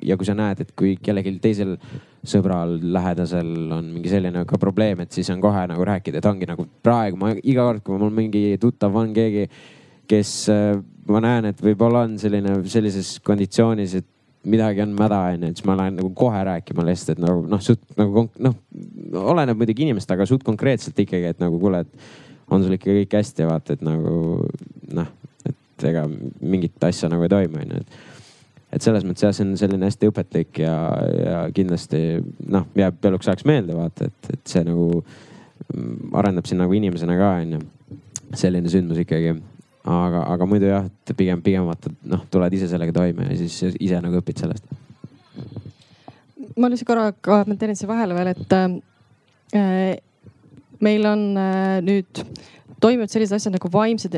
ja kui sa näed, et kui kellelgi teisel sõbral, lähedasel on mingi selline ka probleem, et siis on kohe nagu rääkida, et ongi nagu praegu ma iga kord, kui mul mingi tuttav on keegi, kes ma näen, et võib-olla on selline, sellises konditsioonis, et midagi on mäda onju, siis ma lähen nagu kohe rääkima lihtsalt, et nagu noh, suht nagu noh, oleneb muidugi inimest, aga suht konkreetselt ikkagi, et nagu kuule, et on sul ikka kõik hästi, vaata, et nagu noh, et ega mingit asja nagu ei toimu, onju, et. et selles mõttes jah, see on selline hästi õpetlik ja, ja kindlasti noh, jääb eluks ajaks meelde vaata, et, et see nagu arendab sind nagu inimesena ka, onju. selline sündmus ikkagi aga, aga muidu jah, et pigem, pigem vaata noh, tuled ise sellega toime ja siis ise nagu õpid sellest. ma lihtsalt korra kommenteerin siia vahele veel, et äh, meil on äh, nüüd toimuvad sellised asjad nagu vaimse,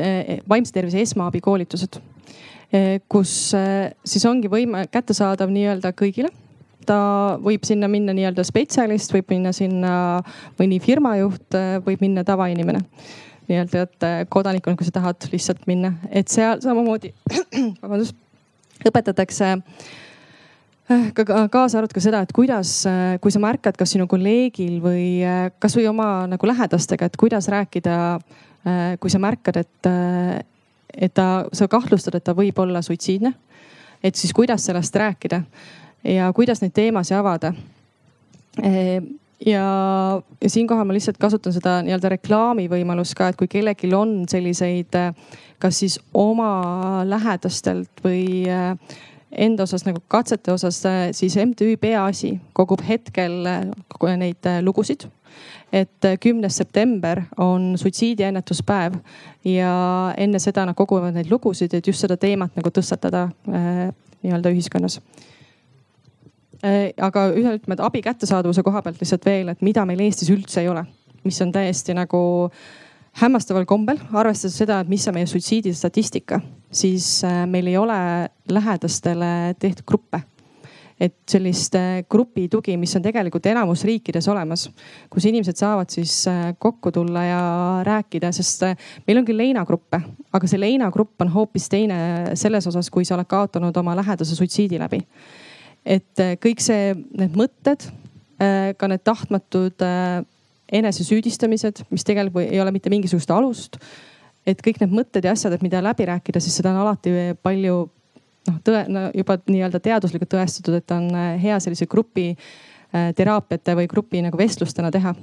vaimse tervise esmaabikoolitused, äh, kus äh, siis ongi võime kättesaadav nii-öelda kõigile ta võib sinna minna nii-öelda spetsialist, võib minna sinna mõni firmajuht, võib minna tavainimene. nii-öelda, et kodanikuna, kui sa tahad lihtsalt minna, et seal samamoodi, [CLEARS THROAT] vabandust, õpetatakse äh, Äh, ka kaasa arvata ka seda, et kuidas, äh, kui sa märkad, kas sinu kolleegil või äh, kasvõi oma nagu lähedastega, et kuidas rääkida, kui sa märkad, et, et ta, sa kahtlustad, et ta võib olla suitsiidne. et siis kuidas sellest rääkida ja kuidas neid teemasid avada. ja, ja siinkohal ma lihtsalt kasutan seda nii-öelda reklaamivõimalust ka, et kui kellelgi on selliseid, kas siis oma lähedastelt või enda osas nagu katsete osas, äh, siis MTÜ Peaasi kogub hetkel äh, neid äh, lugusid. et kümnes september on suitsiidiennetuspäev ja enne seda nad koguvad neid lugusid, et just seda teemat nagu tõstatada nii-öelda ühiskonnas aga ütleme, et abi kättesaadavuse koha pealt lihtsalt veel, et mida meil Eestis üldse ei ole, mis on täiesti nagu hämmastaval kombel, arvestades seda, et mis on meie suitsiidistatistika siis äh, meil ei ole lähedastele tehtud gruppe et sellist äh, grupi tugi, mis on tegelikult enamus riikides olemas, kus inimesed saavad siis äh, kokku tulla ja rääkida, sest meil on küll leinagruppe, aga see leinagrupp on hoopis teine selles osas, kui sa oled kaotanud oma lähedase suitsiidi läbi. et kõik see, need mõtted, ka need tahtmatud enesesüüdistamised, mis tegelikult ei ole mitte mingisugust alust et kõik need mõtted ja asjad, et mida läbi rääkida, siis seda on alati palju noh, tõe no, juba nii-öelda teaduslikult tõestatud, et on äh, hea sellise grupi äh, teraapiate või grupi nagu vestlustena teha.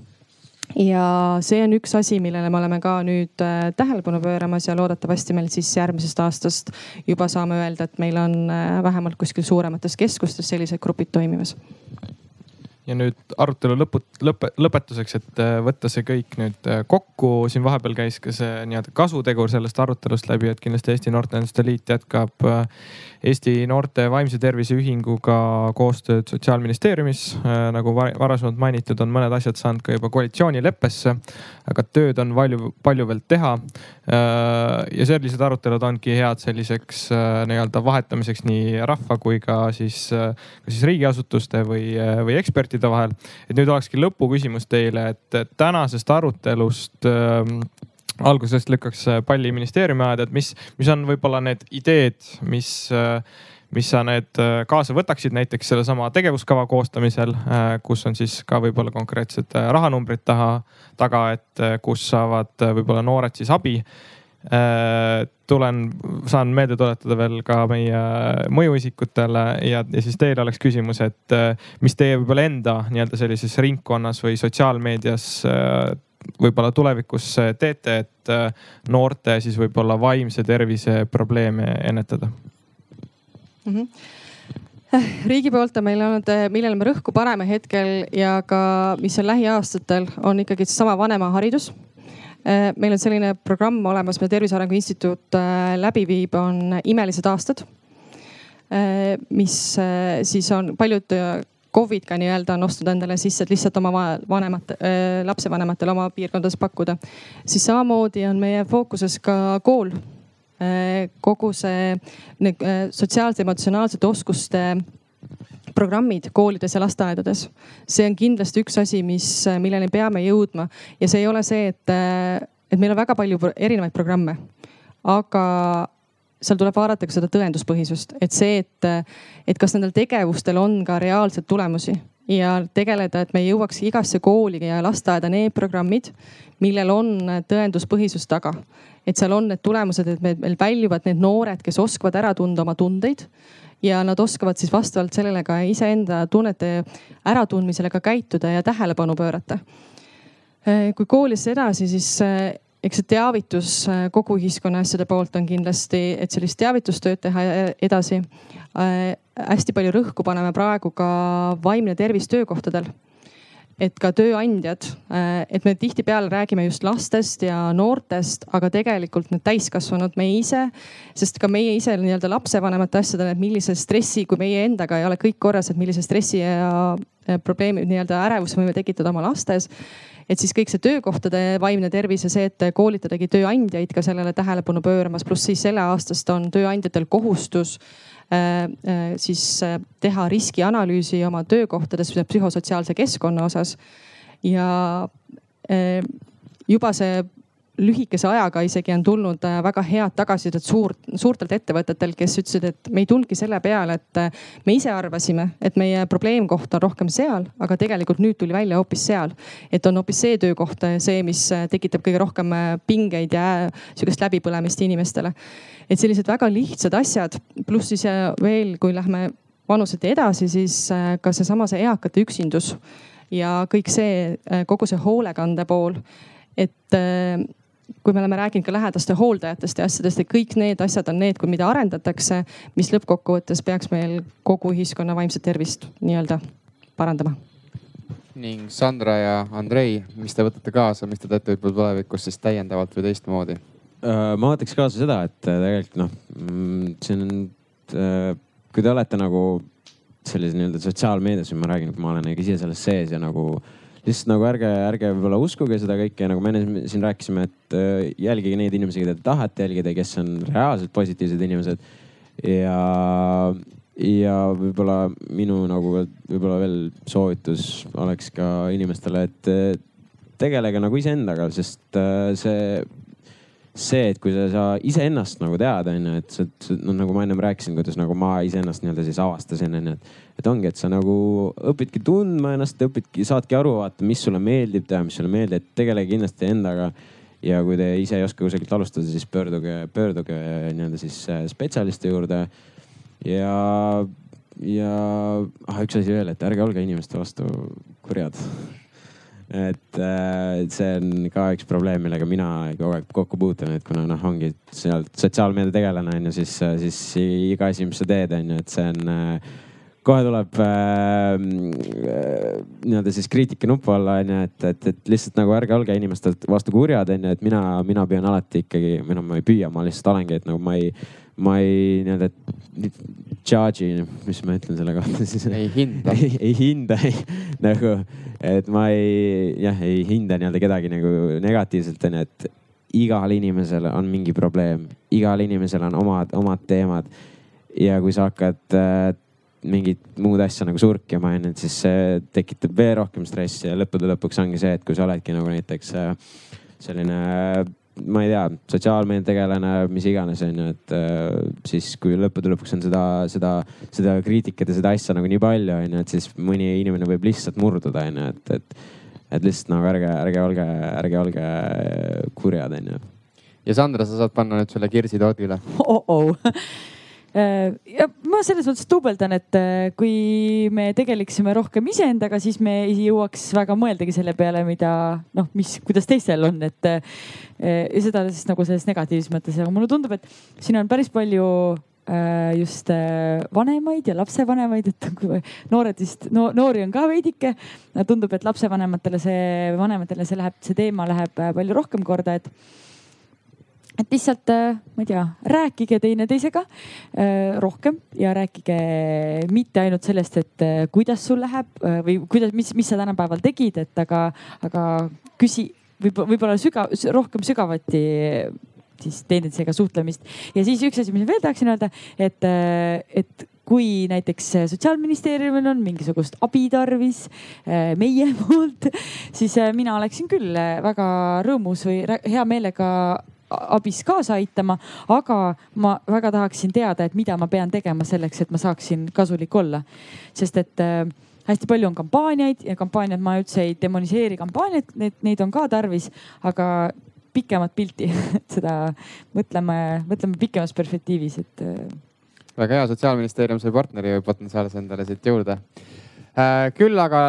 Ja see on üks asi, millele me oleme ka nüüd äh, tähelepanu pööramas ja loodetavasti meil siis järgmisest aastast juba saame öelda, et meil on äh, vähemalt kuskil suuremates keskustes sellised grupid toimimas ja nüüd arutelu lõpu, lõpe, lõpetuseks, et äh, võtta see kõik nüüd äh, kokku, siin vahepeal käis ka see nii-öelda kasutegur sellest arutelust läbi, et kindlasti Eesti Noorteühenduste Liit jätkab äh, Eesti Noorte Vaimse Tervise Ühinguga koostööd Sotsiaalministeeriumis. nagu varasemalt mainitud, on mõned asjad saanud ka juba koalitsioonileppesse, aga tööd on palju, palju veel teha. ja sellised arutelud ongi head selliseks nii-öelda vahetamiseks nii rahva kui ka siis, ka siis riigiasutuste või, või ekspertide ekspertide vahel. et nüüd olekski lõpuküsimus teile, et tänasest arutelust äh, algusest lükkaks palli ministeeriumi ajada, et mis, mis on võib-olla need ideed, mis äh, mis sa need äh, kaasa võtaksid näiteks sellesama tegevuskava koostamisel, äh, kus on siis ka võib-olla konkreetsed äh, rahanumbrid taha, taga, et kus saavad võib-olla noored siis abi tulen, saan meelde tuletada veel ka meie mõjuisikutele ja, ja siis teil oleks küsimus, et äh, mis teie võib-olla enda nii-öelda sellises ringkonnas või sotsiaalmeedias äh, võib-olla tulevikus teete, et noorte siis võib-olla vaimse tervise probleeme ennetada mm? -hmm riigi poolt on meil olnud, millele me rõhku paneme hetkel ja ka, mis on lähiaastatel, on ikkagi seesama vanemaharidus meil on selline programm olemas, mida Tervise Arengu Instituut äh, läbi viib, on Imelised aastad. Äh, mis siis on paljud KOV-id ka nii-öelda on ostnud endale sisse, et lihtsalt oma vanemate, lapsevanematele oma piirkondades pakkuda. siis samamoodi on meie fookuses ka kool. kogu see sotsiaalsete, emotsionaalsete oskuste programmid koolides ja lasteaedades. see on kindlasti üks asi, mis, milleni peame jõudma. Ja see ei ole see, et, et meil on väga palju erinevaid programme, aga seal tuleb vaadata ka seda tõenduspõhisust, et see, et, et kas nendel tegevustel on ka reaalseid tulemusi. Ja tegeleda, et me jõuaks igasse kooli ja lasteaeda need programmid, millel on tõenduspõhisus taga. et seal on need tulemused, et meil väljuvad need noored, kes oskavad ära tunda oma tundeid ja nad oskavad siis vastavalt sellele ka iseenda tunnete äratundmisele ka käituda ja tähelepanu pöörata. kui koolis edasi, siis eh, eks see teavitus eh, kogu ühiskonna asjade poolt on kindlasti, et sellist teavitustööd teha edasi. Eh, hästi palju rõhku paneme praegu ka vaimne tervis töökohtadel et ka tööandjad, äh, et me tihtipeale räägime just lastest ja noortest, aga tegelikult need täiskasvanud, meie ise, sest ka meie ise nii-öelda lapsevanemate asjadele, et millise stressi, kui meie endaga ei ole kõik korras, et millise stressi ja probleemi nii-öelda ärevuse võime tekitada oma lastes et siis kõik see töökohtade vaimne tervis ja see, et koolitadagi tööandjaid ka sellele tähelepanu pööramas, pluss siis selle aastast on tööandjatel kohustus Äh, äh, siis äh, teha riskianalüüsi oma töökohtades psühhosotsiaalse keskkonna osas. ja juba see lühikese ajaga isegi on tulnud väga head tagasisidet suurt, suurtelt ettevõtetel, kes ütlesid, et me ei tulnudki selle peale, et me ise arvasime, et meie probleemkoht on rohkem seal, aga tegelikult nüüd tuli välja hoopis seal. et on hoopis see töökoht, see, mis tekitab kõige rohkem pingeid ja sihukest läbipõlemist inimestele et sellised väga lihtsad asjad, pluss siis veel, kui lähme vanuseti edasi, siis äh, ka seesama see eakate üksindus ja kõik see, äh, kogu see hoolekande pool. et äh, kui me oleme rääkinud ka lähedaste hooldajatest ja asjadest, et kõik need asjad on need, mida arendatakse, mis lõppkokkuvõttes peaks meil kogu ühiskonna vaimset tervist nii-öelda parandama ning Sandra ja Andrei, mis te võtate kaasa, mis te teete võib-olla tulevikus siis täiendavalt või teistmoodi? Äh, ma võtaks kaasa seda, et äh, tegelikult noh, mm, see on, äh, kui te olete nagu sellises nii-öelda sotsiaalmeedias ma räägin, ma olen nagu ise selles sees ja nagu lihtsalt nagu ärge, ärge võib-olla uskuge seda kõike, nagu me enne siin rääkisime, et jälgige neid inimesi, keda te tahate jälgida, kes on reaalselt positiivsed inimesed. ja, ja võib-olla minu nagu võib-olla veel soovitus oleks ka inimestele, et tegelege nagu iseendaga, sest see see, et kui sa, sa iseennast nagu tead, onju, et sa, noh nagu ma ennem rääkisin, kuidas nagu ma iseennast nii-öelda siis avastasin, onju, et. et ongi, et sa nagu õpidki tundma ennast, õpidki, saadki aru, vaata, mis sulle meeldib teha, mis sulle ei meeldi, et tegele kindlasti endaga. ja kui te ise ei oska kusagilt alustada, siis pöörduge, pöörduge nii-öelda siis äh, spetsialisti juurde. ja, ja ah, üks asi veel, et ärge olge inimeste vastu kurjad et äh, see on ka üks probleem, millega mina kogu aeg kokku puutun, et kuna noh, ongi sealt sotsiaalmeedia tegelane on ju, siis, siis iga asi, mis sa teed, on ju, et see on äh, kohe tuleb äh, nii-öelda siis kriitika nupu alla onju, et, et, et lihtsalt nagu ärge olge inimeste vastu kurjad onju, et mina, mina püüan alati ikkagi, või noh, ma ei püüa, ma lihtsalt olengi, et nagu ma ei, ma ei nii-öelda judge'i, mis ma ütlen selle kohta [LAUGHS] siis. ei hinda ei, ei hinda ei, nagu, et ma ei, jah, ei hinda nii-öelda kedagi nagu negatiivselt onju, et igal inimesel on mingi probleem, igal inimesel on omad, omad teemad. ja kui sa hakkad äh, mingit muud asja nagu surkima onju, et siis see tekitab veel rohkem stressi ja lõppude lõpuks ongi see, et kui sa oledki nagu näiteks äh, selline, ma ei tea, sotsiaalmeediategelane, mis iganes onju, et äh, siis kui lõppude lõpuks on seda, seda, seda kriitikat ja seda asja nagu nii palju onju, et siis mõni inimene võib lihtsalt murduda onju, et, et, et lihtsalt nagu ärge, ärge olge, ärge olge kurjad onju. ja Sandra, sa saad panna nüüd selle kirsi toodile oh. -oh. Äh, ja ma selles mõttes duubeldan, et äh, kui me tegeleksime rohkem iseendaga, siis me ei jõuaks väga mõeldagi selle peale, mida noh, mis, kuidas teistel on, et äh, ja seda siis nagu selles negatiivses mõttes, aga mulle tundub, et siin on päris palju just vanemaid ja lapsevanemaid, et noored vist no,, noori on ka veidike. tundub, et lapsevanematele see, vanematele see läheb, see teema läheb palju rohkem korda, et et lihtsalt, äh, ma ei tea, rääkige teineteisega äh, rohkem ja rääkige mitte ainult sellest, et äh, kuidas sul läheb või kuidas, mis, mis sa tänapäeval tegid, et aga, aga küsi võib-olla, võib-olla sügav, rohkem sügavuti siis teineteisega suhtlemist. ja siis üks asi, mis ma veel tahaksin öelda, et, et kui näiteks sotsiaalministeeriumil on mingisugust abi tarvis meie poolt, siis mina oleksin küll väga rõõmus või hea meelega abis kaasa aitama, aga ma väga tahaksin teada, et mida ma pean tegema selleks, et ma saaksin kasulik olla. sest et äh, hästi palju on kampaaniaid ja kampaaniad, ma üldse ei demoniseeri kampaaniaid, need, neid on ka tarvis, aga pikemat pilti [LAUGHS] seda mõtleme, mõtleme pikemas perspektiivis, et. Äh, väga hea, sotsiaalministeerium sai partneri potentsiaalse endale siit juurde. Äh, küll aga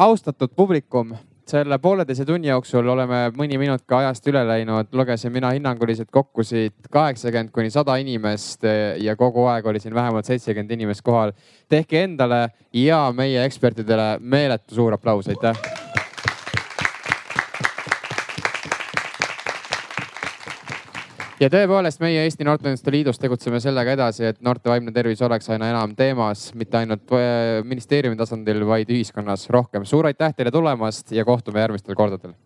austatud publikum selle pooleteise tunni jooksul oleme mõni minut ka ajast üle läinud, lugesin mina hinnanguliselt kokku siit kaheksakümmend kuni sada inimest ja kogu aeg oli siin vähemalt seitsekümmend inimest kohal. tehke endale ja meie ekspertidele meeletu suur aplaus, aitäh ja tõepoolest meie Eesti Noorteühenduste Liidus tegutseme sellega edasi, et noorte vaimne tervis oleks aina enam teemas, mitte ainult äh, ministeeriumi tasandil, vaid ühiskonnas rohkem. suur aitäh teile tulemast ja kohtume järgmistel kordadel.